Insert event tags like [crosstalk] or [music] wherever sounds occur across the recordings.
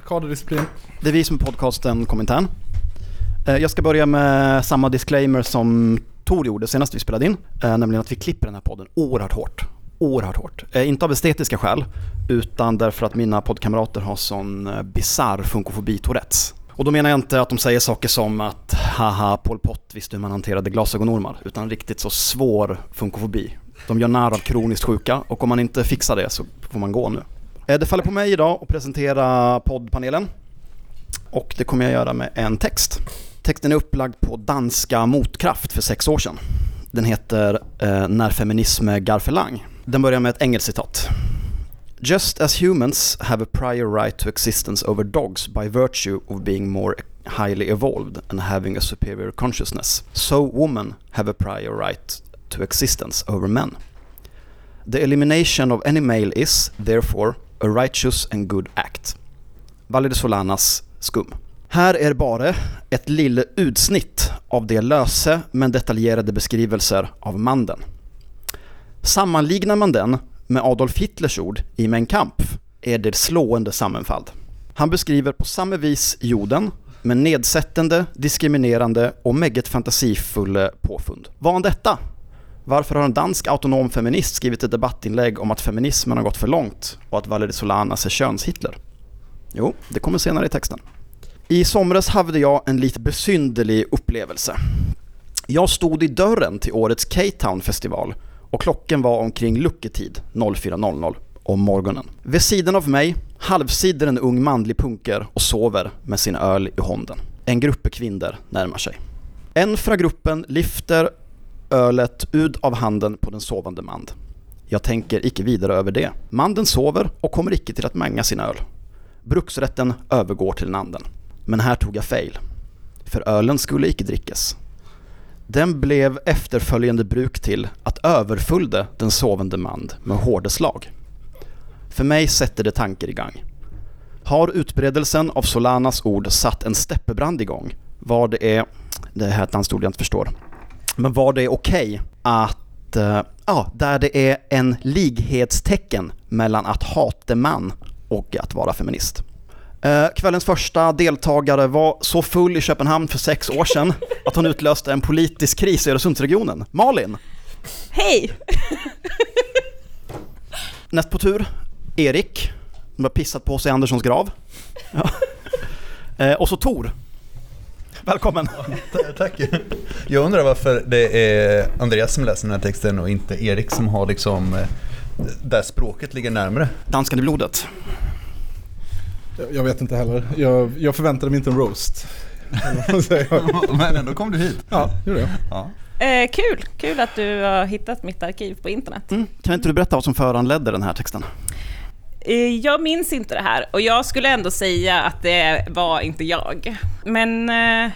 Kaderdisciplin. Det är vi som är podcasten Komintern. Eh, jag ska börja med samma disclaimer som Tor gjorde senast vi spelade in, eh, nämligen att vi klipper den här podden oerhört hårt. Oerhört hårt. Eh, inte av estetiska skäl, utan därför att mina poddkamrater har sån bisarr funkofobi Tourettes. Och då menar jag inte att de säger saker som att haha, Pol Pot visste hur man hanterade glasögonormar, utan riktigt så svår funkofobi. De gör narr av kroniskt sjuka och om man inte fixar det så får man gå nu. Eh, det faller på mig idag att presentera poddpanelen och det kommer jag göra med en text. Texten är upplagd på danska Motkraft för sex år sedan. Den heter eh, När feminism är lang. Den börjar med ett engelskt citat. Just as humans have a prior right to existence over dogs by virtue of being more highly evolved and having a superior consciousness, so women have a prior right to existence over men. The elimination of any male is, therefore, a righteous and good act. Valle de Solanas skum. Här är bara ett lille utsnitt av de löse men detaljerade beskrivelser av manden. Sammanlignar man den med Adolf Hitlers ord i Mein Kampf är det slående sammanfall. Han beskriver på samma vis jorden med nedsättande, diskriminerande och meget fantasifulla påfund. Var han detta? Varför har en dansk autonom feminist skrivit ett debattinlägg om att feminismen har gått för långt och att Valerie Solanas är köns-Hitler? Jo, det kommer senare i texten. I somras hade jag en lite besynderlig upplevelse. Jag stod i dörren till årets K-Town festival och klockan var omkring lucketid 04.00 om morgonen. Vid sidan av mig halvsider en ung manlig punker och sover med sin öl i handen. En grupp kvinnor närmar sig. En från gruppen lyfter ölet ud av handen på den sovande mand. Jag tänker icke vidare över det. Manden sover och kommer icke till att manga sin öl. Bruksrätten övergår till nanden. Men här tog jag fel. För ölen skulle icke drickas. Den blev efterföljande bruk till att överfullde den sovande mand med hårda slag. För mig sätter det tankar igång. Har utbredelsen av Solanas ord satt en steppebrand igång? Vad det är, det här är ett danskt jag inte förstår, men var det okej att, eh, ja, där det är en lighetstecken mellan att hata man och att vara feminist. Eh, Kvällens första deltagare var så full i Köpenhamn för sex år sedan att hon utlöste en politisk kris i Öresundsregionen. Malin, Hej! näst på tur, Erik, som har pissat på sig i Anderssons grav. Ja. Eh, Och så Tor. Välkommen. Tack. Jag undrar varför det är Andreas som läser den här texten och inte Erik som har liksom eh, där språket ligger närmare. Danskan i blodet. Jag vet inte heller. Jag, jag förväntade mig inte en roast. [laughs] Men ändå kom du hit. Ja, gjorde jag. Ja. Eh, kul, kul att du har hittat mitt arkiv på internet. Mm. Kan inte du berätta vad som föranledde den här texten? Eh, jag minns inte det här och jag skulle ändå säga att det var inte jag. Men eh,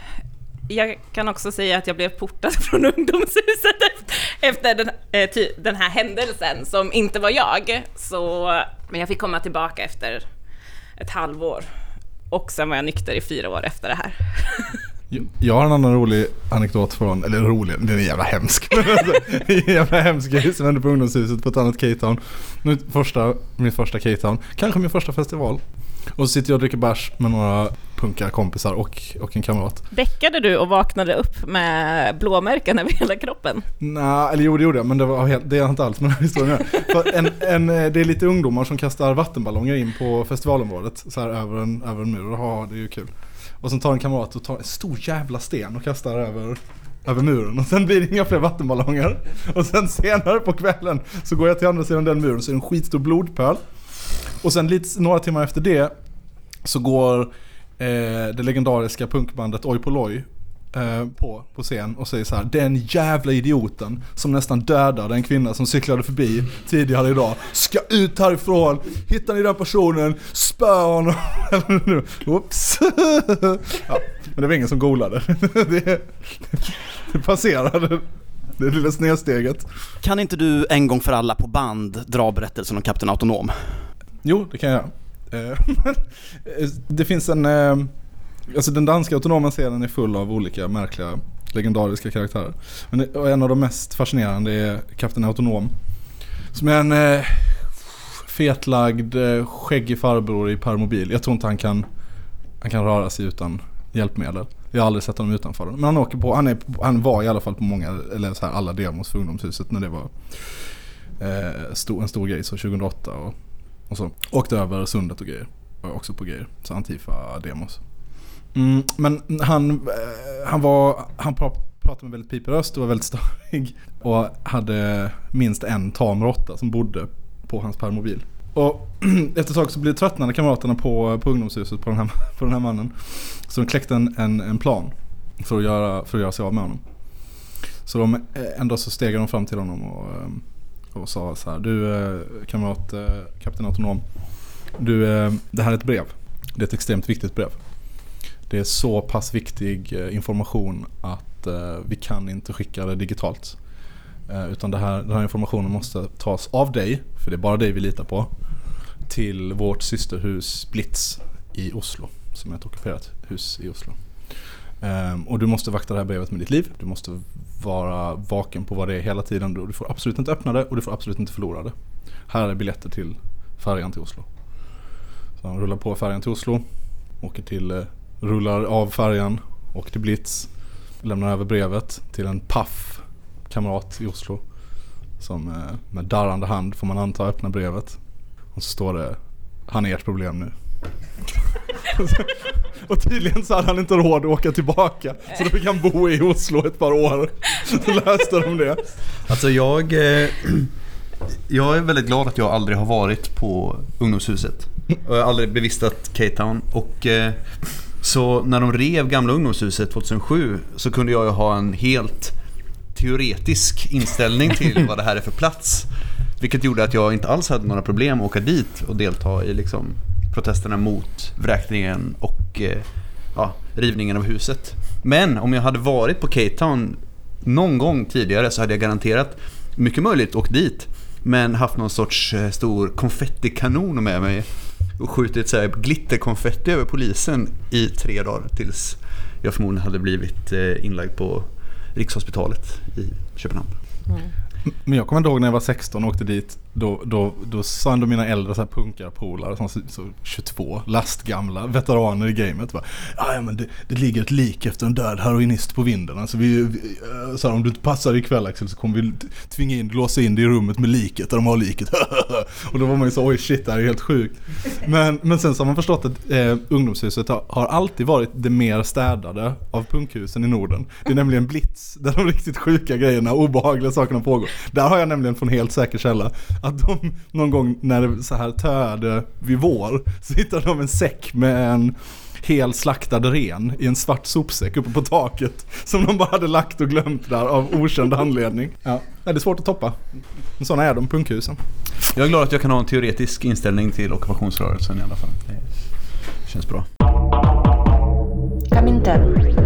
jag kan också säga att jag blev portad [laughs] från ungdomshuset efter den, eh, den här händelsen som inte var jag. Så, men jag fick komma tillbaka efter ett halvår. Och sen var jag nykter i fyra år efter det här. [laughs] Jag har en annan rolig anekdot från, eller rolig, den är jävla hemsk. [laughs] En jävla hemsk grej som hände på ungdomshuset på ett annat K-town. Första, min första K-town, kanske min första festival. Och så sitter jag och dricker bärs med några punkarkompisar och, och en kamrat. Däckade du och vaknade upp med blåmärken över hela kroppen? Nej, eller jo det gjorde jag, men det, var helt, det är inte alls med den här historien en, en, eh, Det är lite ungdomar som kastar vattenballonger in på festivalområdet, så här över en, över en mur. Ja, det är ju kul. Och sen tar en kamrat och tar en stor jävla sten och kastar över, över muren. Och sen blir det inga fler vattenballonger. Och sen senare på kvällen så går jag till andra sidan den muren så är det en skitstor blodpöl. Och sen lite, några timmar efter det så går eh, det legendariska punkbandet Oj Polloj loj på, på scen och säger så här Den jävla idioten som nästan dödade en kvinna som cyklade förbi tidigare idag ska ut härifrån, hittar ni den personen, spö honom. [laughs] Oops. ja, men det var ingen som golade. [laughs] det, det passerade det lilla snedsteget. Kan inte du en gång för alla på band dra berättelsen om Kapten Autonom? Jo, det kan jag. Eh, eh, [laughs] det finns en... Alltså den danska autonoma scenen är full av olika märkliga legendariska karaktärer. Men det- och en av de mest fascinerande är Kapten Autonom. Som är en eh, fetlagd, eh, skäggig farbror i permobil. Jag tror inte han kan, han kan röra sig utan hjälpmedel. Jag har aldrig sett honom utanför den. Men han åker på, han, är, han var i alla fall på många, eller så här alla demos för ungdomshuset när det var eh, stor, en stor grej så 2008 och, och så. Åkte över sundet och grejer. Var också på grejer. Så Antifa-demos. Mm, men han, eh, han var, han pratade med väldigt pipig röst och var väldigt störig. Och hade minst en tam råtta som bodde på hans permobil. Och [clears throat] efter ett tag så blev tröttnade kamraterna på, på ungdomshuset på den, här, [laughs] på den här mannen. Så de kläckte en, en, en plan för att, göra, för att göra sig av med honom. Så de, eh, en dag så steg de fram till honom och, eh, och sa så här. Du kamrat, kapten Autonom. Du, det här är ett brev. Det är ett extremt viktigt brev. Det är så pass viktig eh, information att eh, vi kan inte skicka det digitalt. Eh, utan det här, den här informationen måste tas av dig, för det är bara dig vi litar på, till vårt systerhus Blitz i Oslo, som är ett ockuperat hus i Oslo. Ehm, och du måste vakta det här brevet med ditt liv. Du måste vara vaken på vad det är hela tiden. Du får absolut inte öppna det och du får absolut inte förlora det. Här är biljetter till färjan till Oslo. Så han rullar på färjan till Oslo, åker till, rullar av färjan, åker till Blitz, lämnar över brevet till en paff kamrat i Oslo. Som eh, med darrande hand får man anta öppnar brevet. Och så står det, han är ert problem nu. [laughs] och tydligen så hade han inte råd att åka tillbaka. Så då fick han bo i Oslo ett par år. Så löste de det. Alltså jag, eh, jag är väldigt glad att jag aldrig har varit på ungdomshuset. Och jag har aldrig bevistat K-Town. Och eh, så när de rev gamla ungdomshuset 2007 så kunde jag ju ha en helt teoretisk inställning till [laughs] vad det här är för plats. Vilket gjorde att jag inte alls hade några problem att åka dit och delta i liksom protesterna mot vräkningen och eh, ja, rivningen av huset. Men om jag hade varit på K-Town någon gång tidigare så hade jag garanterat, mycket möjligt, åkt dit. Men haft någon sorts eh, stor konfettikanon med mig och skjutit så här glitterkonfetti över polisen i tre dagar tills jag förmodligen hade blivit eh, inlagd på Rikshospitalet i Köpenhamn. Mm. Men jag kommer ihåg när jag var 16 och åkte dit. Då, då, då sa ändå mina äldre så här punkarpolare som så, så 22, lastgamla veteraner i gamet. Bara, ah, "Ja, men det, det ligger ett lik efter en död heroinist på vinden. Alltså vi, vi eh, så här, om du inte passar ikväll Axel så kommer vi tvinga in, låsa in dig i rummet med liket där de har liket. [laughs] och då var man ju så oj shit det här är helt sjukt. Men, men sen så har man förstått att eh, ungdomshuset har, har alltid varit det mer städade av punkhusen i Norden. Det är nämligen Blitz där de riktigt sjuka grejerna, obehagliga sakerna pågår. Där har jag nämligen från helt säker källa att de någon gång när det så här töade vid vår så hittade de en säck med en hel slaktad ren i en svart sopsäck uppe på taket som de bara hade lagt och glömt där av okänd anledning. Ja, det är svårt att toppa. Men sådana är de, punkhusen. Jag är glad att jag kan ha en teoretisk inställning till ockupationsrörelsen i alla fall. Det känns bra. Komintern.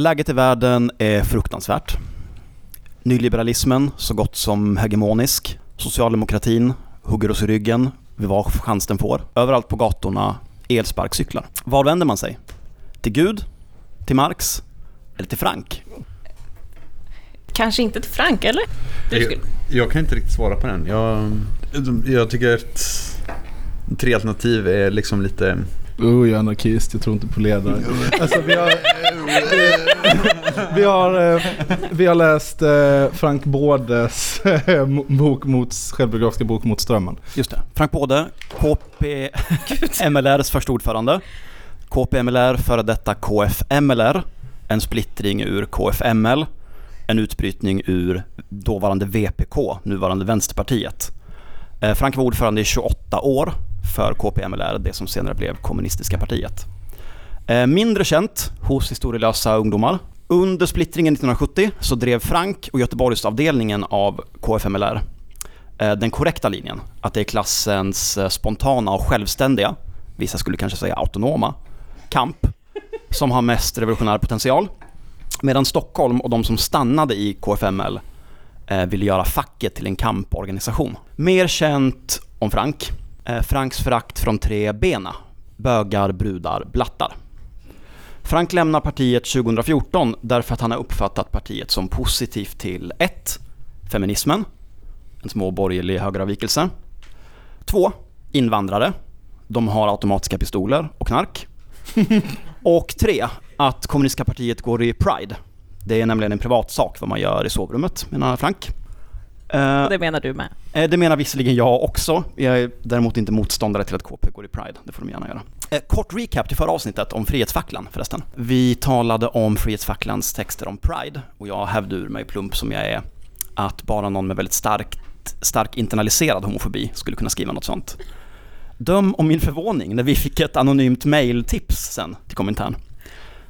Läget i världen är fruktansvärt. Nyliberalismen så gott som hegemonisk. Socialdemokratin hugger oss i ryggen vid var chans den får. Överallt på gatorna elsparkcyklar. Var vänder man sig? Till Gud? Till Marx? Eller till Frank? Kanske inte till Frank, eller? Jag, jag kan inte riktigt svara på den. Jag, jag tycker att tre alternativ är liksom lite... Oh, jag är anarkist, jag tror inte på ledare. [laughs] Alltså vi har, [laughs] vi har, eh, vi har läst eh, Frank Bådes eh, bok mot, självbiografiska bok mot strömmen. Just det. Frank Både, KP [laughs] MLRs första ordförande. KPMLR, före detta KFMLR. En splittring ur KFML. en utbrytning ur dåvarande VPK, nuvarande Vänsterpartiet. Frank var ordförande i 28 år för KPMLR, det som senare blev Kommunistiska partiet. Eh, mindre känt hos historielösa ungdomar. Under splittringen 1970 så drev Frank och Göteborgsavdelningen av KFMLR eh, den korrekta linjen, att det är klassens eh, spontana och självständiga, vissa skulle kanske säga autonoma, kamp som har mest revolutionär potential. Medan Stockholm och de som stannade i KFML ville göra facket till en kamporganisation. Mer känt om Frank, Franks förakt från tre bena, bögar, brudar, blattar. Frank lämnar partiet 2014 därför att han har uppfattat partiet som positivt till 1. Feminismen, en små borgerlig högeravvikelse. 2. Invandrare, de har automatiska pistoler och knark. [laughs] och 3. Att kommunistiska partiet går i Pride. Det är nämligen en privatsak vad man gör i sovrummet, menar Frank. Eh, Och det menar du med. Eh, Det menar visserligen jag också. Jag är däremot inte motståndare till att KP går i Pride. Det får de gärna göra. Eh, Kort recap till förra avsnittet om Frihetsfacklan förresten. Vi talade om Frihetsfacklans texter om Pride och jag hävde ur mig plump som jag är att bara någon med väldigt starkt, stark internaliserad homofobi skulle kunna skriva något sånt. Döm om min förvåning när vi fick ett anonymt mailtips sen till kommentaren.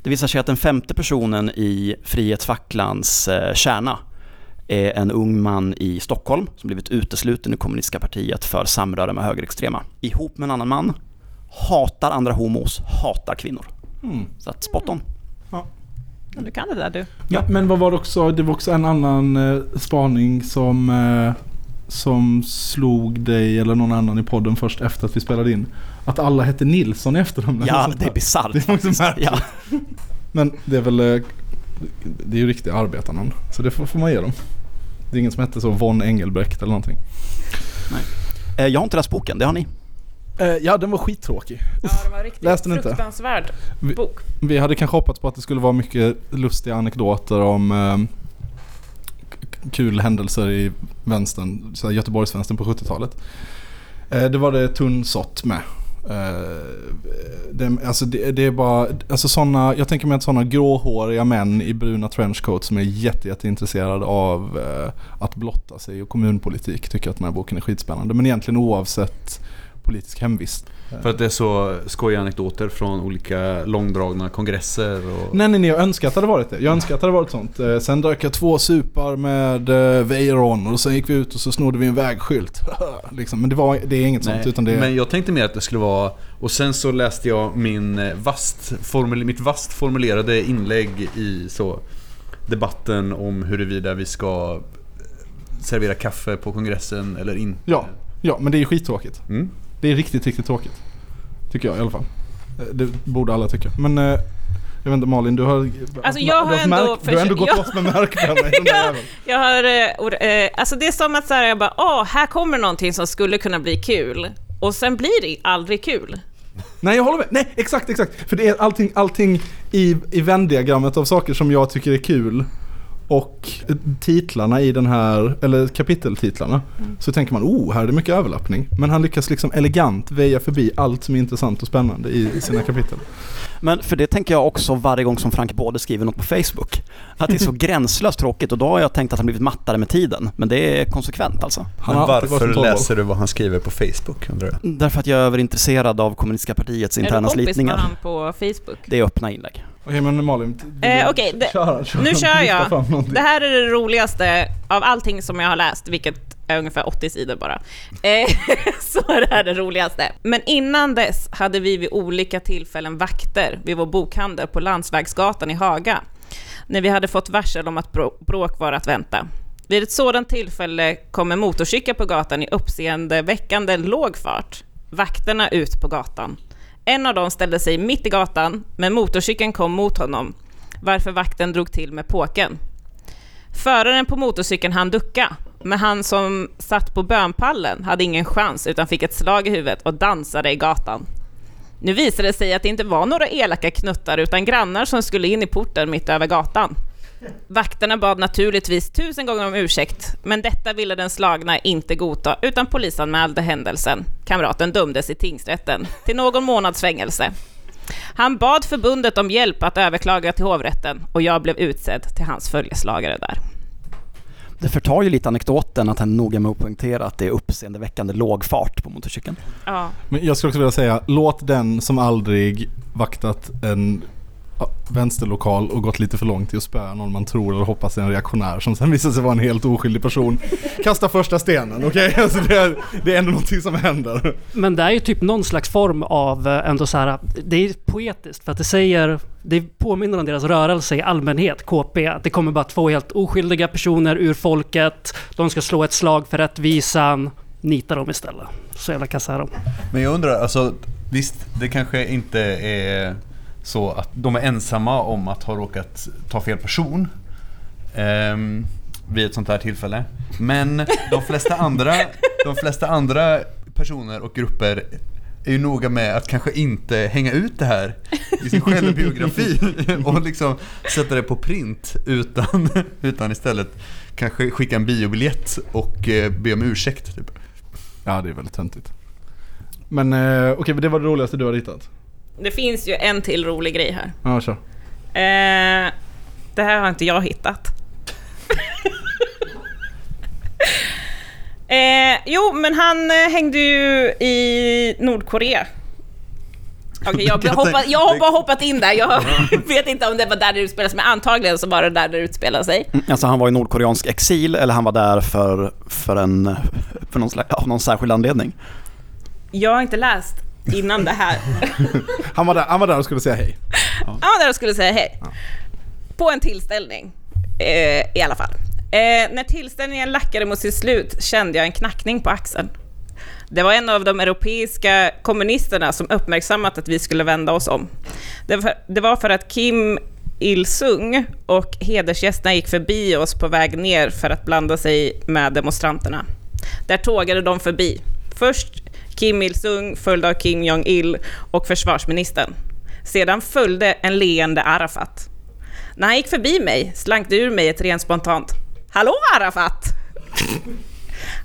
Det visar sig att den femte personen i Frihetsfacklans kärna är en ung man i Stockholm som blivit utesluten ur kommunistiska partiet för samröre med högerextrema. Ihop med en annan man, hatar andra homos, hatar kvinnor. Mm. Så att spot on. Du kan det där du. Ja, men vad var det också? Det var också en annan eh, spaning som, eh, som slog dig eller någon annan i podden först efter att vi spelade in. Att alla hette Nilsson i efternamn. Ja, det är bisarrt. Det är också faktiskt. märkligt. Ja. Men det är väl, eh, det är ju riktiga arbetarnamn. Så det får, får man ge dem. Det är ingen som hette så Von Engelbrekt eller någonting. Eh, Jag har inte läst boken, det har ni. Eh, ja, den var skittråkig. Ja, det var riktigt Läste den inte? fruktansvärd Vi- bok. Vi hade kanske hoppats på att det skulle vara mycket lustiga anekdoter om eh, kul händelser i vänstern, Göteborgsvänstern på 70-talet. Eh, det var det tunnsått med. Eh, det, alltså det, det är bara, alltså såna, jag tänker mig att sådana gråhåriga män i bruna trenchcoats som är jätte, jätteintresserade av eh, att blotta sig och kommunpolitik tycker att den här boken är skitspännande. Men egentligen oavsett politisk hemvist. För att det är så skojiga anekdoter från olika långdragna kongresser och... Nej, nej, nej, jag önskar att det hade varit det. Jag önskar att det hade varit sånt. Eh, sen drack jag två supar med eh, Weiron och sen gick vi ut och så snodde vi en vägskylt. [laughs] liksom. Men det, var, det är inget sånt, utan det. Men jag tänkte mer att det skulle vara... Och sen så läste jag min eh, vast formul, mitt vast formulerade inlägg i så debatten om huruvida vi ska servera kaffe på kongressen eller inte. Ja, ja, men det är ju skittråkigt. Mm. Det är riktigt, riktigt tråkigt. Tycker jag i alla fall. Eh, Det borde alla tycka. Men eh, jag vet inte Malin, du har... Alltså, jag du har ändå märk, Du har ändå gått jag- loss med märkpenna i den [laughs] där Ja. jäveln. Jag har, eh, eh, alltså det är som att så här, jag bara, åh, här kommer någonting som skulle kunna bli kul. Och sen blir det aldrig kul. Nej jag håller med. Nej exakt exakt. För det är allting, allting i, i vändiagrammet av saker som jag tycker är kul. Och titlarna i den här, eller kapiteltitlarna. Så tänker man, oh här är det mycket överlappning. Men han lyckas liksom elegant väja förbi allt som är intressant och spännande i, sina kapitel. Men för det tänker jag också varje gång som Frank Både skriver något på Facebook. Att det är så [laughs] gränslöst tråkigt och då har jag tänkt att han blivit mattare med tiden. Men det är konsekvent alltså. Men varför läser du vad han skriver på Facebook undrar jag? Därför att jag är överintresserad av kommunistiska partiets är du interna kompis med slitningar. på Facebook? Det är öppna inlägg. Okej men Malin. Eh, okej, det- kör, kör, Nu kör jag. Det här är det roligaste av allting som jag har läst, vilket är ungefär 80 sidor bara. Eh, [laughs] så är det här det roligaste. Men innan dess hade vi vid olika tillfällen vakter vid vår bokhandel på Landsvägsgatan i Haga, när vi hade fått varsel om att brå- bråk var att vänta. Vid ett sådant tillfälle kom en motorcykel på gatan i uppseendeväckande låg fart. Vakterna ut på gatan. En av dem ställde sig mitt i gatan, men motorcykeln kom mot honom, varför vakten drog till med påken. Föraren på motorcykeln hann ducka, men han som satt på bönpallen hade ingen chans utan fick ett slag i huvudet och dansade i gatan. Nu visade det sig att det inte var några elaka knuttar utan grannar som skulle in i porten mitt över gatan. Vakterna bad naturligtvis tusen gånger om ursäkt, men detta ville den slagna inte godta utan polisanmälde händelsen. Kamraten dömdes i tingsrätten till någon månads fängelse. Han bad förbundet om hjälp att överklaga till hovrätten och jag blev utsedd till hans följeslagare där. Det förtar ju lite anekdoten att han noga med att poängtera att det är uppseendeväckande låg fart på motorcykeln. Ja. Men jag skulle också vilja säga, låt den som aldrig vaktat en vänsterlokal och gått lite för långt i att spöa någon man tror eller hoppas är en reaktionär som sen visar sig vara en helt oskyldig person. Kasta första stenen, okej? [laughs] Alltså det, är, det är ändå någonting som händer. Men det är ju typ någon slags form av eh, ändå så här. Det är poetiskt för att det säger... Det påminner om deras rörelse i allmänhet, KP. Att det kommer bara två helt oskyldiga personer ur folket. De ska slå ett slag för rättvisan. Nita dem istället. Så jävla kassa är de. Men jag undrar, alltså visst, det kanske inte är så att de är ensamma om att ha råkat ta fel person ehm, vid ett sånt här tillfälle. Men de flesta andra, de flesta andra personer och grupper är ju noga med att kanske inte hänga ut det här i sin självbiografi [laughs] och liksom sätta det på print utan, utan istället kanske skicka en biobiljett och eh, be om ursäkt. Typ. Ja, det är väldigt töntigt. Men eh, okej, men det var det roligaste du har hittat? Det finns ju en till rolig grej här. Ja, kör. Eh, det här har inte jag hittat. [laughs] eh, jo, men han eh, hängde ju i Nordkorea. Okej, jag, kan hoppa, tänka- jag har bara hoppat in där. Jag [laughs] vet inte om det var där det utspelade sig, men antagligen så var det där det utspelade sig. Mm, Alltså han var i nordkoreansk exil eller han var där för, för, en, för någon, slags, ja, någon särskild anledning. Jag har inte läst innan det här. [laughs] Han var där, han var där och skulle säga hej. Han var där och skulle säga hej. På en tillställning, eh, i alla fall. Eh, när tillställningen lackade mot sitt slut kände jag en knackning på axeln. Det var en av de europeiska kommunisterna som uppmärksammat att vi skulle vända oss om. Det var, det var för att Kim Il-Sung och hedersgästerna gick förbi oss på väg ner för att blanda sig med demonstranterna. Där tågade de förbi. Först Kim Il-Sung, följd av Kim Jong-Il och försvarsministern. Sedan följde en leende Arafat. När han gick förbi mig slank det ur mig ett rent spontant ”Hallå Arafat!”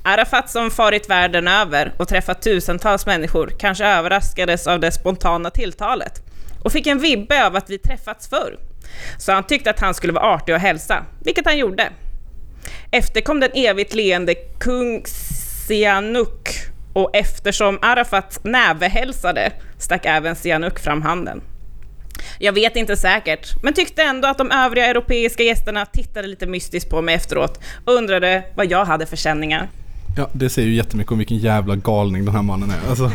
Arafat som farit världen över och träffat tusentals människor kanske överraskades av det spontana tilltalet och fick en vibbe av att vi träffats förr. Så han tyckte att han skulle vara artig och hälsa, vilket han gjorde. Efter kom den evigt leende kung Sihanouk och eftersom Arafat nävehälsade stack även Sihanouk fram handen. Jag vet inte säkert, men tyckte ändå att de övriga europeiska gästerna tittade lite mystiskt på mig efteråt och undrade vad jag hade för känningar. Ja, det säger ju jättemycket om vilken jävla galning den här mannen är. Alltså,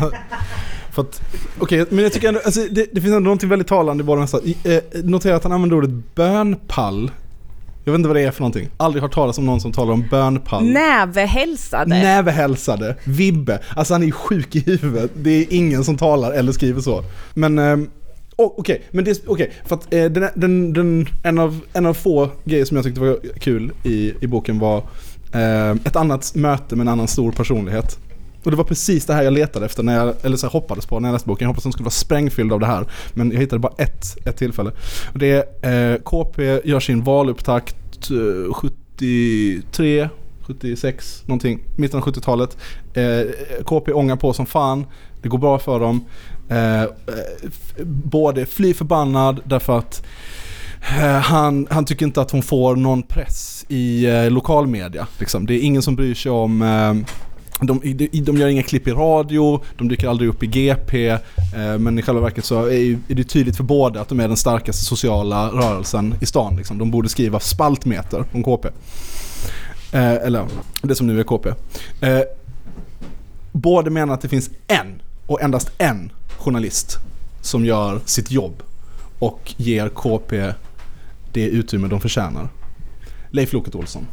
för att, okay, men jag tycker ändå, alltså, det, det finns ändå någonting väldigt talande i bara den här, Eh, notera att han använder ordet bönpall. Jag vet inte vad det är för någonting. Aldrig hört talas om någon som talar om bönpall. Nävehälsade. Nävehälsade, Vibbe. Alltså han är ju sjuk i huvudet. Det är ingen som talar eller skriver så. Men oh, okej, men det, okej, för att eh, den, den, den, en, av, en av få grejer som jag tyckte var kul i, i boken var eh, ett annat möte med en annan stor personlighet. Och det var precis det här jag letade efter, när jag, eller så här, hoppades på när jag läste boken. Jag hoppades att den skulle vara sprängfylld av det här. Men jag hittade bara ett, ett tillfälle. Och det är eh, KP gör sin valupptakt eh, 73, 76 någonting, mitten av 70-talet. Eh, KP ångar på som fan, det går bra för dem. Eh, eh, både fly förbannad därför att eh, han, han tycker inte att hon får någon press i eh, lokalmedia. Liksom. Det är ingen som bryr sig om eh, de, de, gör inga klipp i radio, de dyker aldrig upp i GP, eh, men i själva verket så är, det tydligt för båda att de är den starkaste sociala rörelsen i stan. Liksom. De borde skriva spaltmeter om KP. Eh, eller det som nu är KP. Eh, båda menar att det finns en och endast en journalist som gör sitt jobb och ger KP det utrymme de förtjänar. Leif Loket Olsson.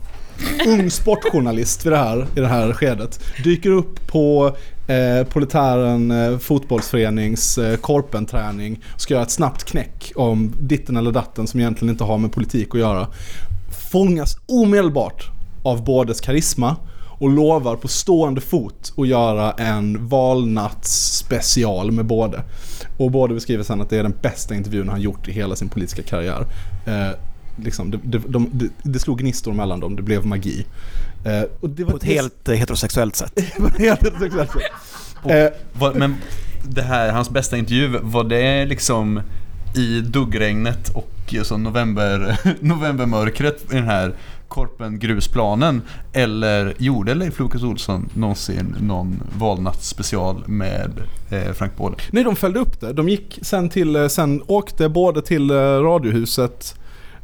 Ung sportjournalist vid det här, i det här skedet. Dyker upp på eh, Proletären eh, fotbollsförenings eh, korpenträning. Ska göra ett snabbt knäck om ditten eller datten som egentligen inte har med politik att göra. Fångas omedelbart av bådes karisma och lovar på stående fot att göra en valnattsspecial med både. Och både beskriver sen att det är den bästa intervjun han gjort i hela sin politiska karriär. Eh, liksom, det, det, de, det, det slog gnistor mellan dem, det blev magi. Eh, och det var På ett helt eh, heterosexuellt sätt. [laughs] det var helt sexuellt. Eh, Vad- Men det här, hans bästa intervju, var det liksom i duggregnet och så november, [laughs] novembermörkret i den här Korpen grusplanen eller gjorde Leif Lukas Olsson någonsin någon valnattsspecial med eh, Frank Båle? Nej, de följde upp det. De gick sen till, eh, sen åkte både till eh, Radiohuset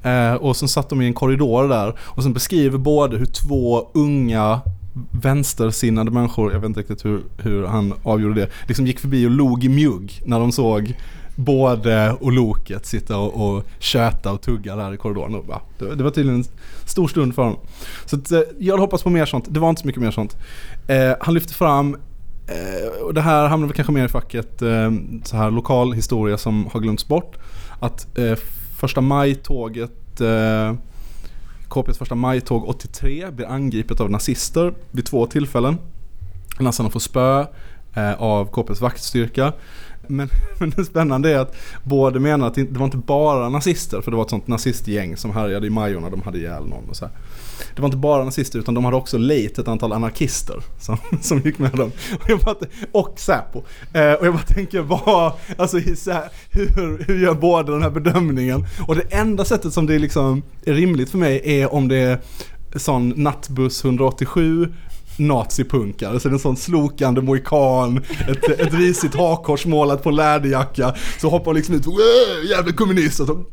eh, och sen satt de i en korridor där och sen beskriver både hur två unga vänstersinnade människor, jag vet inte riktigt hur, hur han avgjorde det, liksom gick förbi och log i mjugg när de såg både och Loket sitta och, och köta och tugga där i korridoren. Och bara, det, det var tydligen en stor stund för honom. Så att, eh, jag hade hoppats på mer sånt, det var inte så mycket mer sånt. Eh, han lyfte fram Eh, och det här hamnar väl kanske mer i facket eh, så här lokal historia som har glömts bort. Att eh, första maj-tåget, eh, KPs första maj-tåg 83 blir angripet av nazister vid två tillfällen. Nazisterna får spö eh, av KPs vaktstyrka. Men, [laughs] men det spännande är att båda menar att det det var inte bara nazister, för det var ett sånt nazistgäng som härjade i Majorna, de hade ihjäl någon och så här. Det var inte bara nazister utan de hade också lejt ett antal anarkister som, som gick med dem. Och, jag bara, och Säpo. Eh, och jag bara tänker, vad, alltså, hur, hur gör båda den här bedömningen? Och det enda sättet som det liksom är rimligt för mig är om det är sån nattbuss 187 nazipunkare, så det är en sån slokande mohikan, ett, ett risigt hakkors målat på en läderjacka, så hoppar liksom ut, jävla kommunist, och så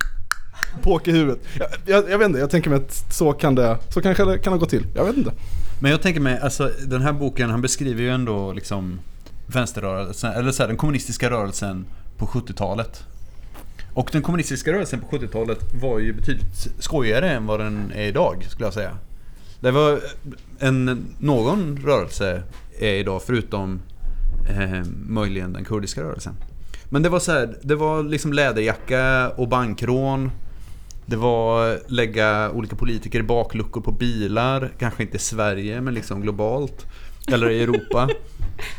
[laughs] påk i huvudet. Jag, jag, jag vet inte, jag tänker mig att så kan det, så kanske det kan ha gått till. Jag vet inte. Men jag tänker mig, alltså den här boken, han beskriver ju ändå liksom vänsterrörelsen, eller så här, den kommunistiska rörelsen på 70-talet. Och den kommunistiska rörelsen på 70-talet var ju betydligt skojigare än vad den är idag, skulle jag säga. Det var en, någon rörelse är idag, förutom eh, möjligen den kurdiska rörelsen. Men det var så här, det var liksom läderjacka och bankrån. Det var lägga olika politiker i bakluckor på bilar, kanske inte i Sverige men liksom globalt. Eller i Europa.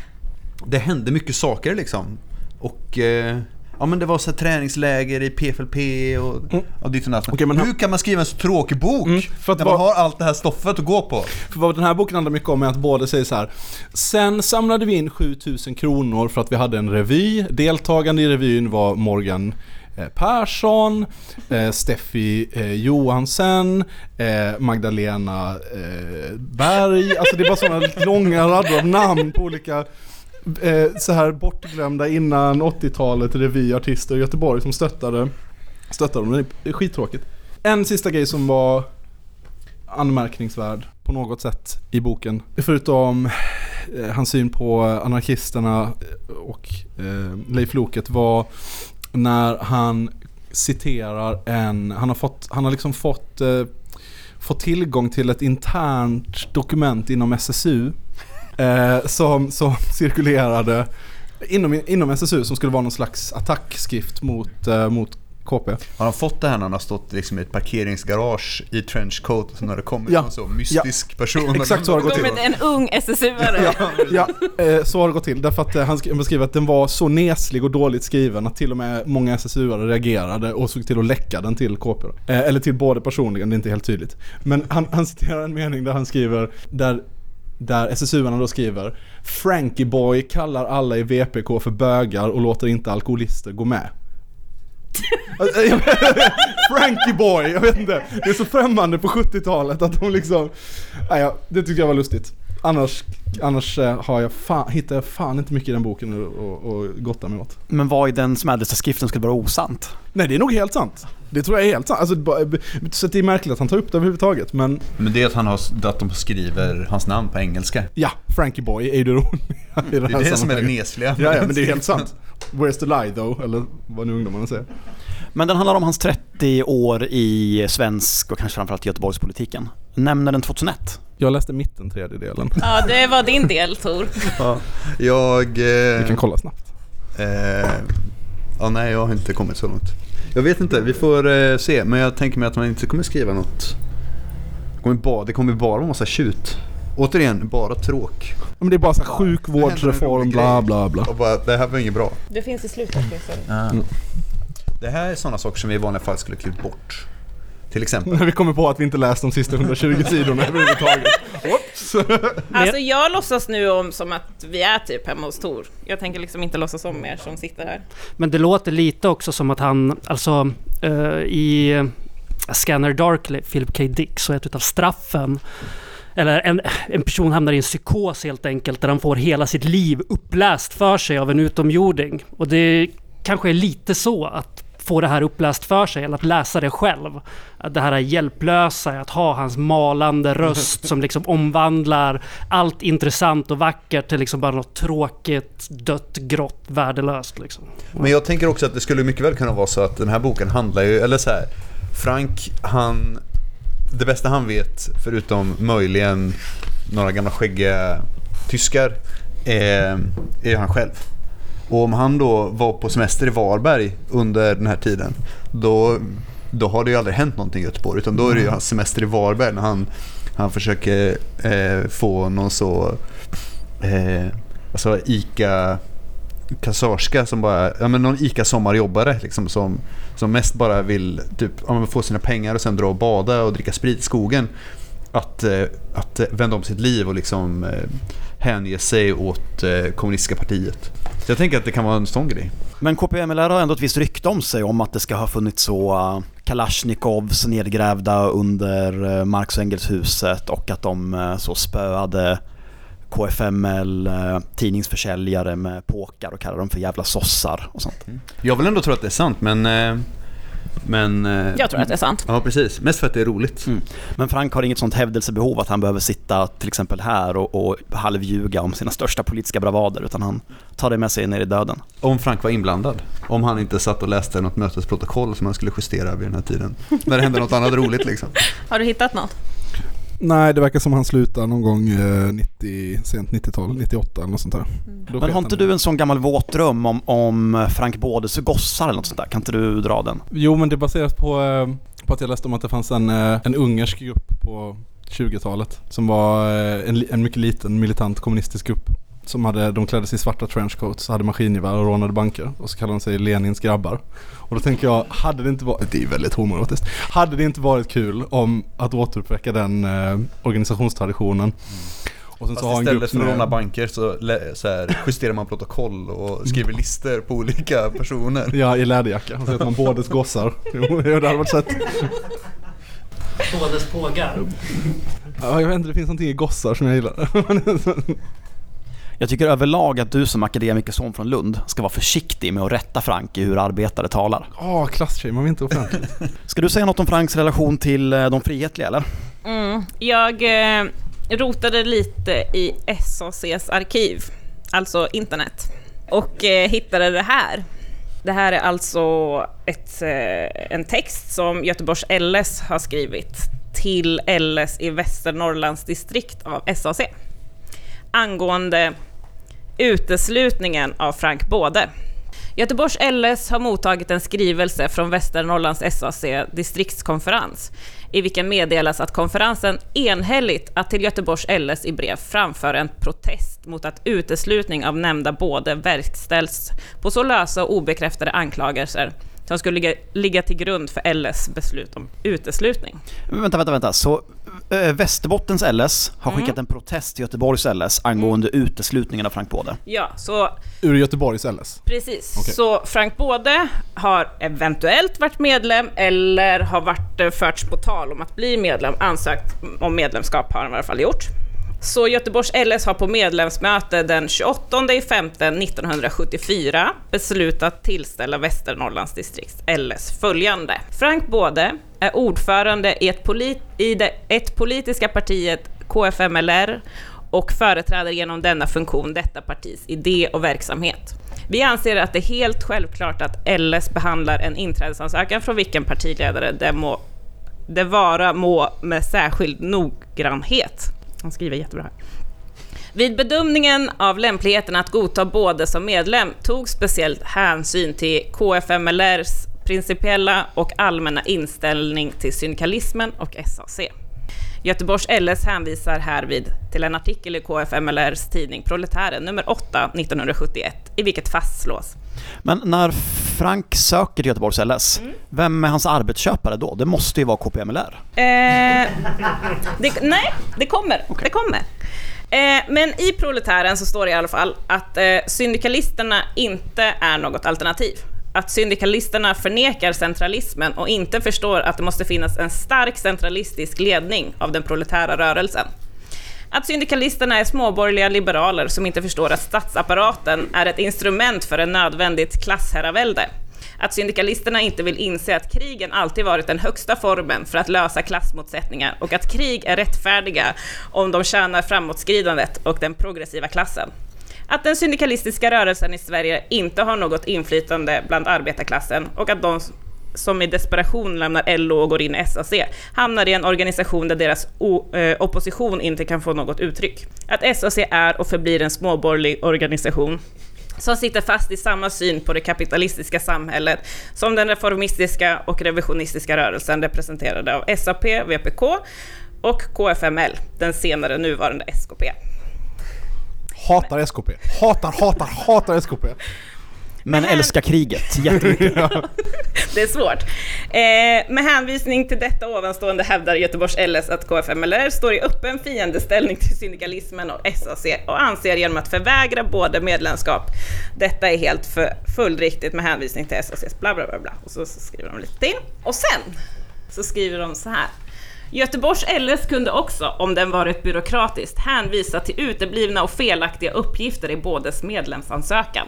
[laughs] Det hände mycket saker liksom. Och eh, ja men det var så träningsläger i PFLP och, och ditt och datt. Han- Hur kan man skriva en så tråkig bok? Mm, för att när man har allt det här stoffet att gå på. För vad den här boken handlar mycket om är att båda säger så här. Sen samlade vi in 7000 kronor för att vi hade en revy. Deltagande i revyn var Morgan Eh, Persson, eh, Steffi eh, Johansen, eh, Magdalena eh, Berg. Alltså det är bara sådana långa rader av namn på olika eh, så här bortglömda innan 80-talet revyartister i Göteborg som stöttade, stöttade dem. Det är skittråkigt. En sista grej som var anmärkningsvärd på något sätt i boken. Förutom eh, hans syn på anarkisterna eh, och eh, Leif Loket var när han citerar en, han har fått, han har liksom fått, eh, fått tillgång till ett internt dokument inom SSU eh, som, som [laughs] cirkulerade inom, inom SSU som skulle vara någon slags attackskrift mot, eh, mot KP. Har han fått det här när han har stått liksom i ett parkeringsgarage i trenchcoat och så när det kommer Ja. en så mystisk person? [laughs] Exakt så har det gått till. Kommit en ung SSU-are. Ja, eh, så har det gått till. Därför att eh, han sk- beskriver att den var så neslig och dåligt skriven att till och med många SSU-are reagerade och såg till att läcka den till KP. Eh, eller till båda personligen, det är inte helt tydligt. Men han, han citerar en mening där han skriver, där där SSU-arna då skriver Frankie Boy kallar alla i VPK för bögar och låter inte alkoholister gå med. Alltså, jag vet- [laughs] Frankie Boy, jag vet inte. Det är så främmande på 70-talet att de liksom... Nej, ja, det tyckte jag var lustigt. Annars, annars eh, har jag fan, hittar jag fan inte mycket i den boken att- gotta mig åt. Men vad i den smädelseskriften skulle vara osant? Nej, det är nog helt sant. Det tror jag är helt sant. Alltså, så det är märkligt att han tar upp det överhuvudtaget. Men Men det är att, han har, att de skriver hans namn på engelska. ja, Frankie Boy är ju det roliga Det är det som är det nesliga. Ja, ja, men det är helt sant. Where's the lie though? Eller vad nu ungdomarna säger. Men den handlar om hans 30 år i svensk och kanske framförallt Göteborgspolitiken. Nämner den 2001. Jag läste mitten tredjedelen. Ja, det var din del Tor. Jag... Vi Eh, kan kolla snabbt. eh, ja, nej, jag har inte kommit så långt. Jag vet inte, vi får eh, se. Men jag tänker mig att man inte kommer skriva något. Det kommer bara, det kommer bara vara massa tjut. Återigen, bara tråk. Men det är bara så här sjukvårdsreform, bla bla bla. Och bara, det här var inget bra. Det finns i slutet. Det här är sådana saker som vi i vanliga fall skulle klippt bort. till exempel. När [laughs] vi kommer på att vi inte läst de sista 120 sidorna överhuvudtaget. Oops. [laughs] Alltså jag låtsas nu om som att vi är typ hemma hos Tor. Jag tänker liksom inte låtsas om er som sitter här. Men det låter lite också som att han, alltså eh, i Scanner Darkly, Philip K. Dick, så är ett utav straffen eller en, en person hamnar i en psykos helt enkelt där han får hela sitt liv uppläst för sig av en utomjording. Och det kanske är lite så att få det här uppläst för sig eller att läsa det själv. Att det här är hjälplösa, att ha hans malande röst som liksom omvandlar allt intressant och vackert till liksom bara något tråkigt, dött, grått, värdelöst liksom. Men jag tänker också att det skulle mycket väl kunna vara så att den här boken handlar ju, eller så här, Frank, han, det bästa han vet, förutom möjligen några gamla skäggiga tyskar, är, är han själv. Och om han då var på semester i Varberg under den här tiden, då, då har det ju aldrig hänt någonting i Göteborg, utan då är det ju hans semester i Varberg när han, han försöker eh, få någon så, eh, alltså ICA kassörska som bara, ja men någon ICA sommarjobbare liksom som, som mest bara vill typ, ja, få sina pengar och sen dra och bada och dricka sprit i skogen. Att, eh, att vända om sitt liv och liksom eh, hänge sig åt eh, kommunistiska partiet. Så jag tänker att det kan vara en sån grej. Men KPMLR har ändå ett visst rykte om sig om att det ska ha funnits så Kalashnikovs nedgrävda under Marx och Engelshuset och att de så spöade KFML uh, tidningsförsäljare med påkar och kallade dem för jävla sossar och sånt. Jag vill ändå tro att det är sant men... eh, Men... eh, Jag tror att det är sant. Ja precis, mest för att det är roligt. Mm. Men Frank har inget sånt hävdelsebehov att han behöver sitta till exempel här och, och halvljuga om sina största politiska bravader utan han tar det med sig ner i döden. Om Frank var inblandad. Om han inte satt och läste något mötesprotokoll som han skulle justera vid den här tiden. När det hände något annat roligt liksom. [laughs] Har du hittat något? Nej, det verkar som han slutar någon gång eh, 90, sent 90-tal, 98 eller något sånt där. Då Men har inte du en sån gammal våt dröm om, om Frank Bådes gossar eller något sånt där? Kan inte du dra den? Jo, men det baseras på, eh, på att jag läste om att det fanns en, eh, en ungersk grupp på 20-talet som var eh, en, en mycket liten militant kommunistisk grupp. Som hade, de klädde sig i svarta trenchcoats, hade maskingevär och rånade banker. Och så kallade de sig Lenins grabbar. Och då tänker jag, hade det inte varit, det är väldigt homoerotiskt. Hade det inte varit kul om att återuppväcka den eh, organisationstraditionen. Och sen Fast så istället för att råna banker så, lä- så här, justerar man protokoll och skriver listor på olika personer. Ja, i läderjacka. Och så heter man bådes gossar. Jo, det hade varit sett. Bådes pågar. Ja, jag vet inte, det finns någonting i gossar som jag gillar. Jag tycker överlag att du som akademikerson från Lund ska vara försiktig med att rätta Frank i hur arbetare talar. Åh, klasstjej, man vill inte offentligt. [laughs] Ska du säga något om Franks relation till eh, de frihetliga eller? Mm. Jag eh, rotade lite i SACs arkiv, alltså internet, och eh, hittade det här. Det här är alltså ett, eh, en text som Göteborgs LS har skrivit till LS i Västernorrlands distrikt av SAC angående uteslutningen av Frank Både. Göteborgs LS har mottagit en skrivelse från Västernorrlands SAC distriktskonferens i vilken meddelas att konferensen enhälligt att till Göteborgs LS i brev framför en protest mot att uteslutning av nämnda både verkställs på så lösa och obekräftade anklagelser som skulle ligga, ligga till grund för LS beslut om uteslutning. Vänta, vänta, vänta. Så äh, Västerbottens LS har Mm. skickat en protest till Göteborgs LS angående uteslutningen av Frank Både. Ja, så Ur Göteborgs LS. Precis. Okej. Så Frank Både har eventuellt varit medlem eller har varit eh, förts på tal om att bli medlem. Ansökt om medlemskap har han i alla fall gjort. Så Göteborgs LS har på medlemsmöte den 28 i 5 1974 beslutat tillställa Västernorrlands distrikts LS följande. Frank Både är ordförande i ett, polit, i det, ett politiska partiet KFMLR och företräder genom denna funktion detta partis idé och verksamhet. Vi anser att det är helt självklart att LS behandlar en inträdesansökan från vilken partiledare det, må, det vara må med särskild noggrannhet. Han skriver jättebra här. Vid bedömningen av lämpligheten att godta både som medlem tog speciellt hänsyn till KFMLRs principiella och allmänna inställning till syndikalismen och SAC. Göteborgs LS hänvisar härvid till en artikel i KFMLRs tidning Proletären nummer 8 1971 i vilket fastslås Men när Frank söker till Göteborgs LS. Vem är hans arbetsköpare då? Det måste ju vara KPMLR. Eh, det, nej, det kommer. Det kommer. Eh, men i Proletären så står det i alla fall att eh, syndikalisterna inte är något alternativ. Att syndikalisterna förnekar centralismen och inte förstår att det måste finnas en stark centralistisk ledning av den proletära rörelsen. Att syndikalisterna är småborgerliga liberaler som inte förstår att statsapparaten är ett instrument för en nödvändigt klassherravälde. Att syndikalisterna inte vill inse att krigen alltid varit den högsta formen för att lösa klassmotsättningar och att krig är rättfärdiga om de tjänar framåtskridandet och den progressiva klassen. Att den syndikalistiska rörelsen i Sverige inte har något inflytande bland arbetarklassen och att de som i desperation lämnar LO och går in i SAC hamnar i en organisation där deras eh, opposition inte kan få något uttryck. Att SAC är och förblir en småborgerlig organisation som sitter fast i samma syn på det kapitalistiska samhället som den reformistiska och revisionistiska rörelsen representerade av SAP, VPK och KFML, den senare nuvarande SKP. Hatar SKP. Hatar, hatar, hatar SKP. Men här- älskar kriget jättemycket. [laughs] Det är svårt. Eh, med hänvisning till detta ovanstående hävdar Göteborgs LS att KFMLR står i öppen fiendeställning till syndikalismen och SAC och anser genom att förvägra både medlemskap. Detta är helt för följdriktigt med hänvisning till SACs bla bla bla bla. Och så, så skriver de lite till. Och sen så skriver de så här. Göteborgs LS kunde också, om den varit byråkratiskt, hänvisa till uteblivna och felaktiga uppgifter i bådes medlemsansökan.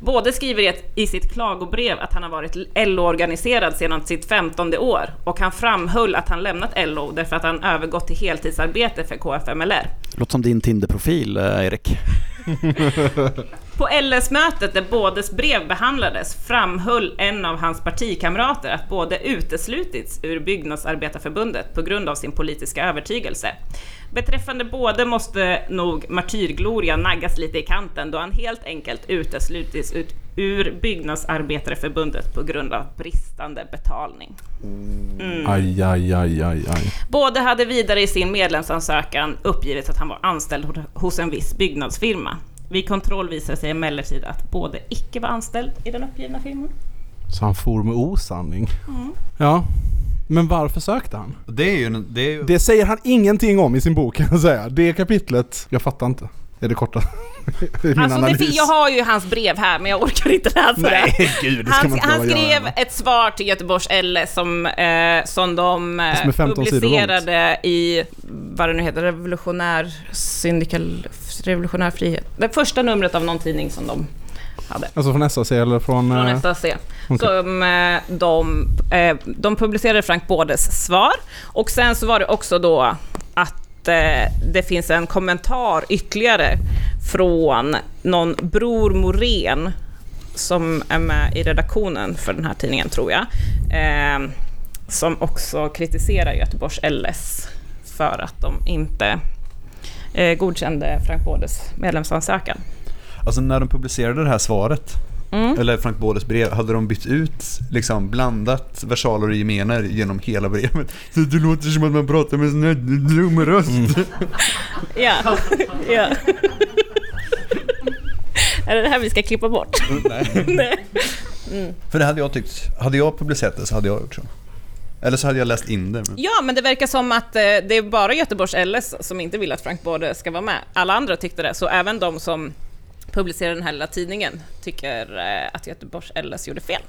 Både skriver i sitt klagobrev att han har varit LO-organiserad sedan sitt 15 år och han framhöll att han lämnat LO därför att han övergått till heltidsarbete för KFMLR. Låter som din Tinder-profil, eh, Erik. [laughs] På LS-mötet där bådes brev behandlades framhöll en av hans partikamrater att både uteslutits ur Byggnadsarbetarförbundet på grund av sin politiska övertygelse. Beträffande både måste nog martyrgloria naggas lite i kanten då han helt enkelt uteslutits ut ur Byggnadsarbetareförbundet på grund av bristande betalning. Mm. Aj, aj, aj, aj, aj. Både hade vidare i sin medlemsansökan uppgivit att han var anställd ho- hos en viss byggnadsfirma. Vid kontroll visade sig emellertid att både icke var anställd i den uppgivna firman. Så han for med osanning. Ja. Men varför sökte han? Det är ju... Det är ju Det säger han ingenting om i sin bok kan jag säga. Det kapitlet, jag fattar inte. Är det korta? [laughs] Min Alltså det, analys. fin- jag har ju hans brev här men jag orkar inte läsa Nej, det. gud, det Han, man inte han skrev göra. ett svar till Göteborgs LS som, eh, som de eh, Som är 15 sidor långt. publicerade i, vad det nu heter, Revolutionär Syndikal, Revolutionär Frihet. Det första numret av någon tidning som de hade. Alltså från SAC eller från... Från eh, SAC. okej. Som eh, de, eh, de publicerade Frank Bådes svar. Och sen så var det också då att det finns en kommentar ytterligare från någon Bror Morén som är med i redaktionen för den här tidningen tror jag. Eh, som också kritiserar Göteborgs LS för att de inte eh, godkände Frank Bådes medlemsansökan. Alltså när de publicerade det här svaret, Mm. eller Frank Bådes brev, hade de bytt ut, liksom blandat versaler och gemener genom hela brevet. Så det låter som att man pratar med en sån här dum röst. [laughs] Ja. [laughs] ja. [laughs] Är det det här vi ska klippa bort? Nej. Nej. För det hade jag tyckt, hade jag publicerat det så hade jag gjort så. Eller så hade jag läst in det. Men... Ja, men det verkar som att eh, det är bara Göteborgs LS som inte vill att Frank Både ska vara med. Alla andra tyckte det, så även de som publicerar den här lilla tidningen tycker eh, att Göteborgs LS gjorde fel.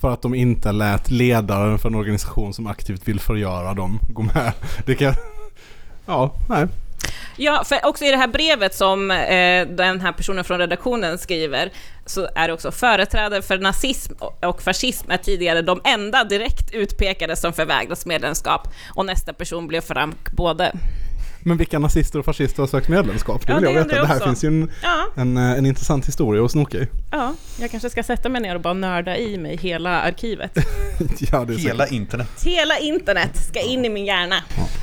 För att de inte lät ledaren för en organisation som aktivt vill förgöra dem gå med. Det kan... Ja, nej. Ja, för också i det här brevet som eh, den här personen från redaktionen skriver så är det också företrädare för nazism och- fascism är tidigare de enda direkt utpekade som förvägras medlemskap och nästa person blev Frank Både. Men vilka nazister och fascister har sökt medlemskap? Det Ja, vill jag det veta. jag Det här finns ju en, Ja, en, eh, en intressant historia att snoka i. ja, jag kanske ska sätta mig ner och bara nörda i mig hela arkivet. [laughs] ja, det är Hela säkert. internet. Hela internet ska in i min hjärna.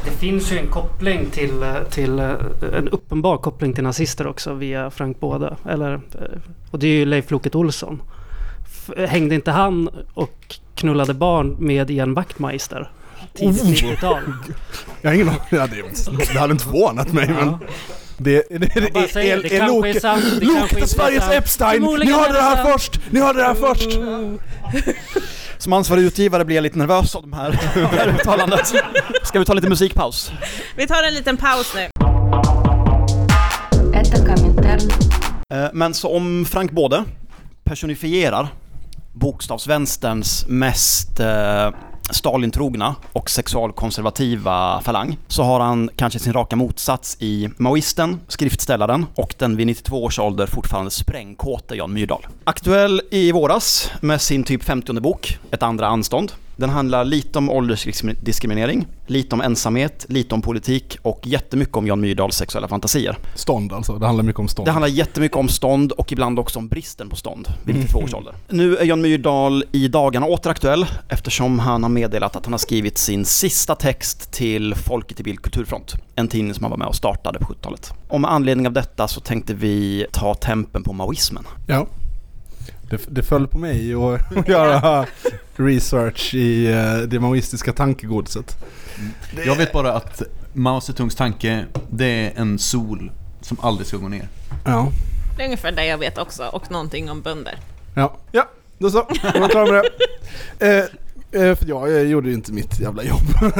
Det finns ju en koppling till, eh, till eh, en uppenbar koppling till nazister också via Frank Båda. Eller, och det är ju Leif Loket Olsson. Hängde inte han och knullade barn med Ian Wachtmeister? tidslinjetal. Jag har ingen aning. Det, hade inte förvånat mig men... Det, det, det, det, säger, det, det är Loke. Loke Sveriges Epstein! Ni hörde det här först! Ni hörde det här först! Som ansvarig utgivare blir jag lite nervös av de här, [laughs] det här uttalandet. Ska vi ta lite musikpaus? Vi tar en liten paus nu. Eh, men så om Frank Både personifierar bokstavsvänsterns mest eh, Stalintrogna och sexualkonservativa falang så har han kanske sin raka motsats i maoisten, skriftställaren och den vid 92 års ålder fortfarande sprängkåte Jan Myrdal. Aktuell i våras med sin typ 50 bok, Ett andra anstånd. Den handlar lite om åldersdiskriminering, lite om ensamhet, lite om politik och jättemycket om Jan Myrdals sexuella fantasier. Stånd alltså, det handlar mycket om stånd. Det handlar jättemycket om stånd och ibland också om bristen på stånd vid 92 års ålder. Nu är Jan Myrdal i dagarna återaktuell eftersom han har meddelat att han har skrivit sin sista text till Folket i Bild Kulturfront. En tidning som han var med och startade på 70-talet. Och med anledning av detta så tänkte vi ta tempen på maoismen. Ja. Det, det föll på mig att [laughs] göra research i eh, det maoistiska tankegodset. Jag vet bara att Mao Zedongs tanke, det är en sol som aldrig ska gå ner. Ja. Det är ungefär det jag vet också, och någonting om bönder. Ja, ja då så. Då var klar med det. [laughs] Eh, eh, för jag, jag gjorde ju inte mitt jävla jobb. [laughs]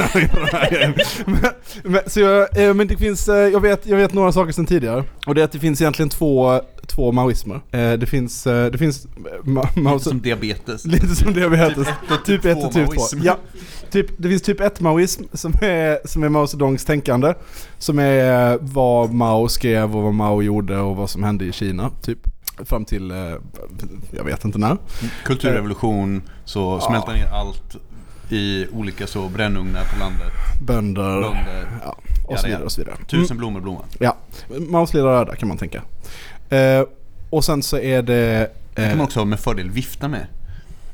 men, men, så jag, eh, men det finns, jag, vet, jag vet några saker sedan tidigare. Och det är att det finns egentligen två, två maoismer. Eh, det finns, eh, det finns eh, ma, Mao Lite som diabetes. [laughs] Lite som diabetes. Typ 1 och typ 2. maoism. Ja. Typ, det finns typ 1 maoism som är, som är Mao Zedongs tänkande. Som är vad Mao skrev och vad Mao gjorde och vad som hände i Kina. Typ. Fram till, jag vet inte när. Kulturrevolution, så smälta ner allt i olika så brännugnar på landet. Bönder. Bönder. Ja, och så vidare och så vidare. Tusen blommor blomma. Ja, Maos lilla röda kan man tänka. Eh, och sen så är det... Det kan Eh, man också med fördel vifta med.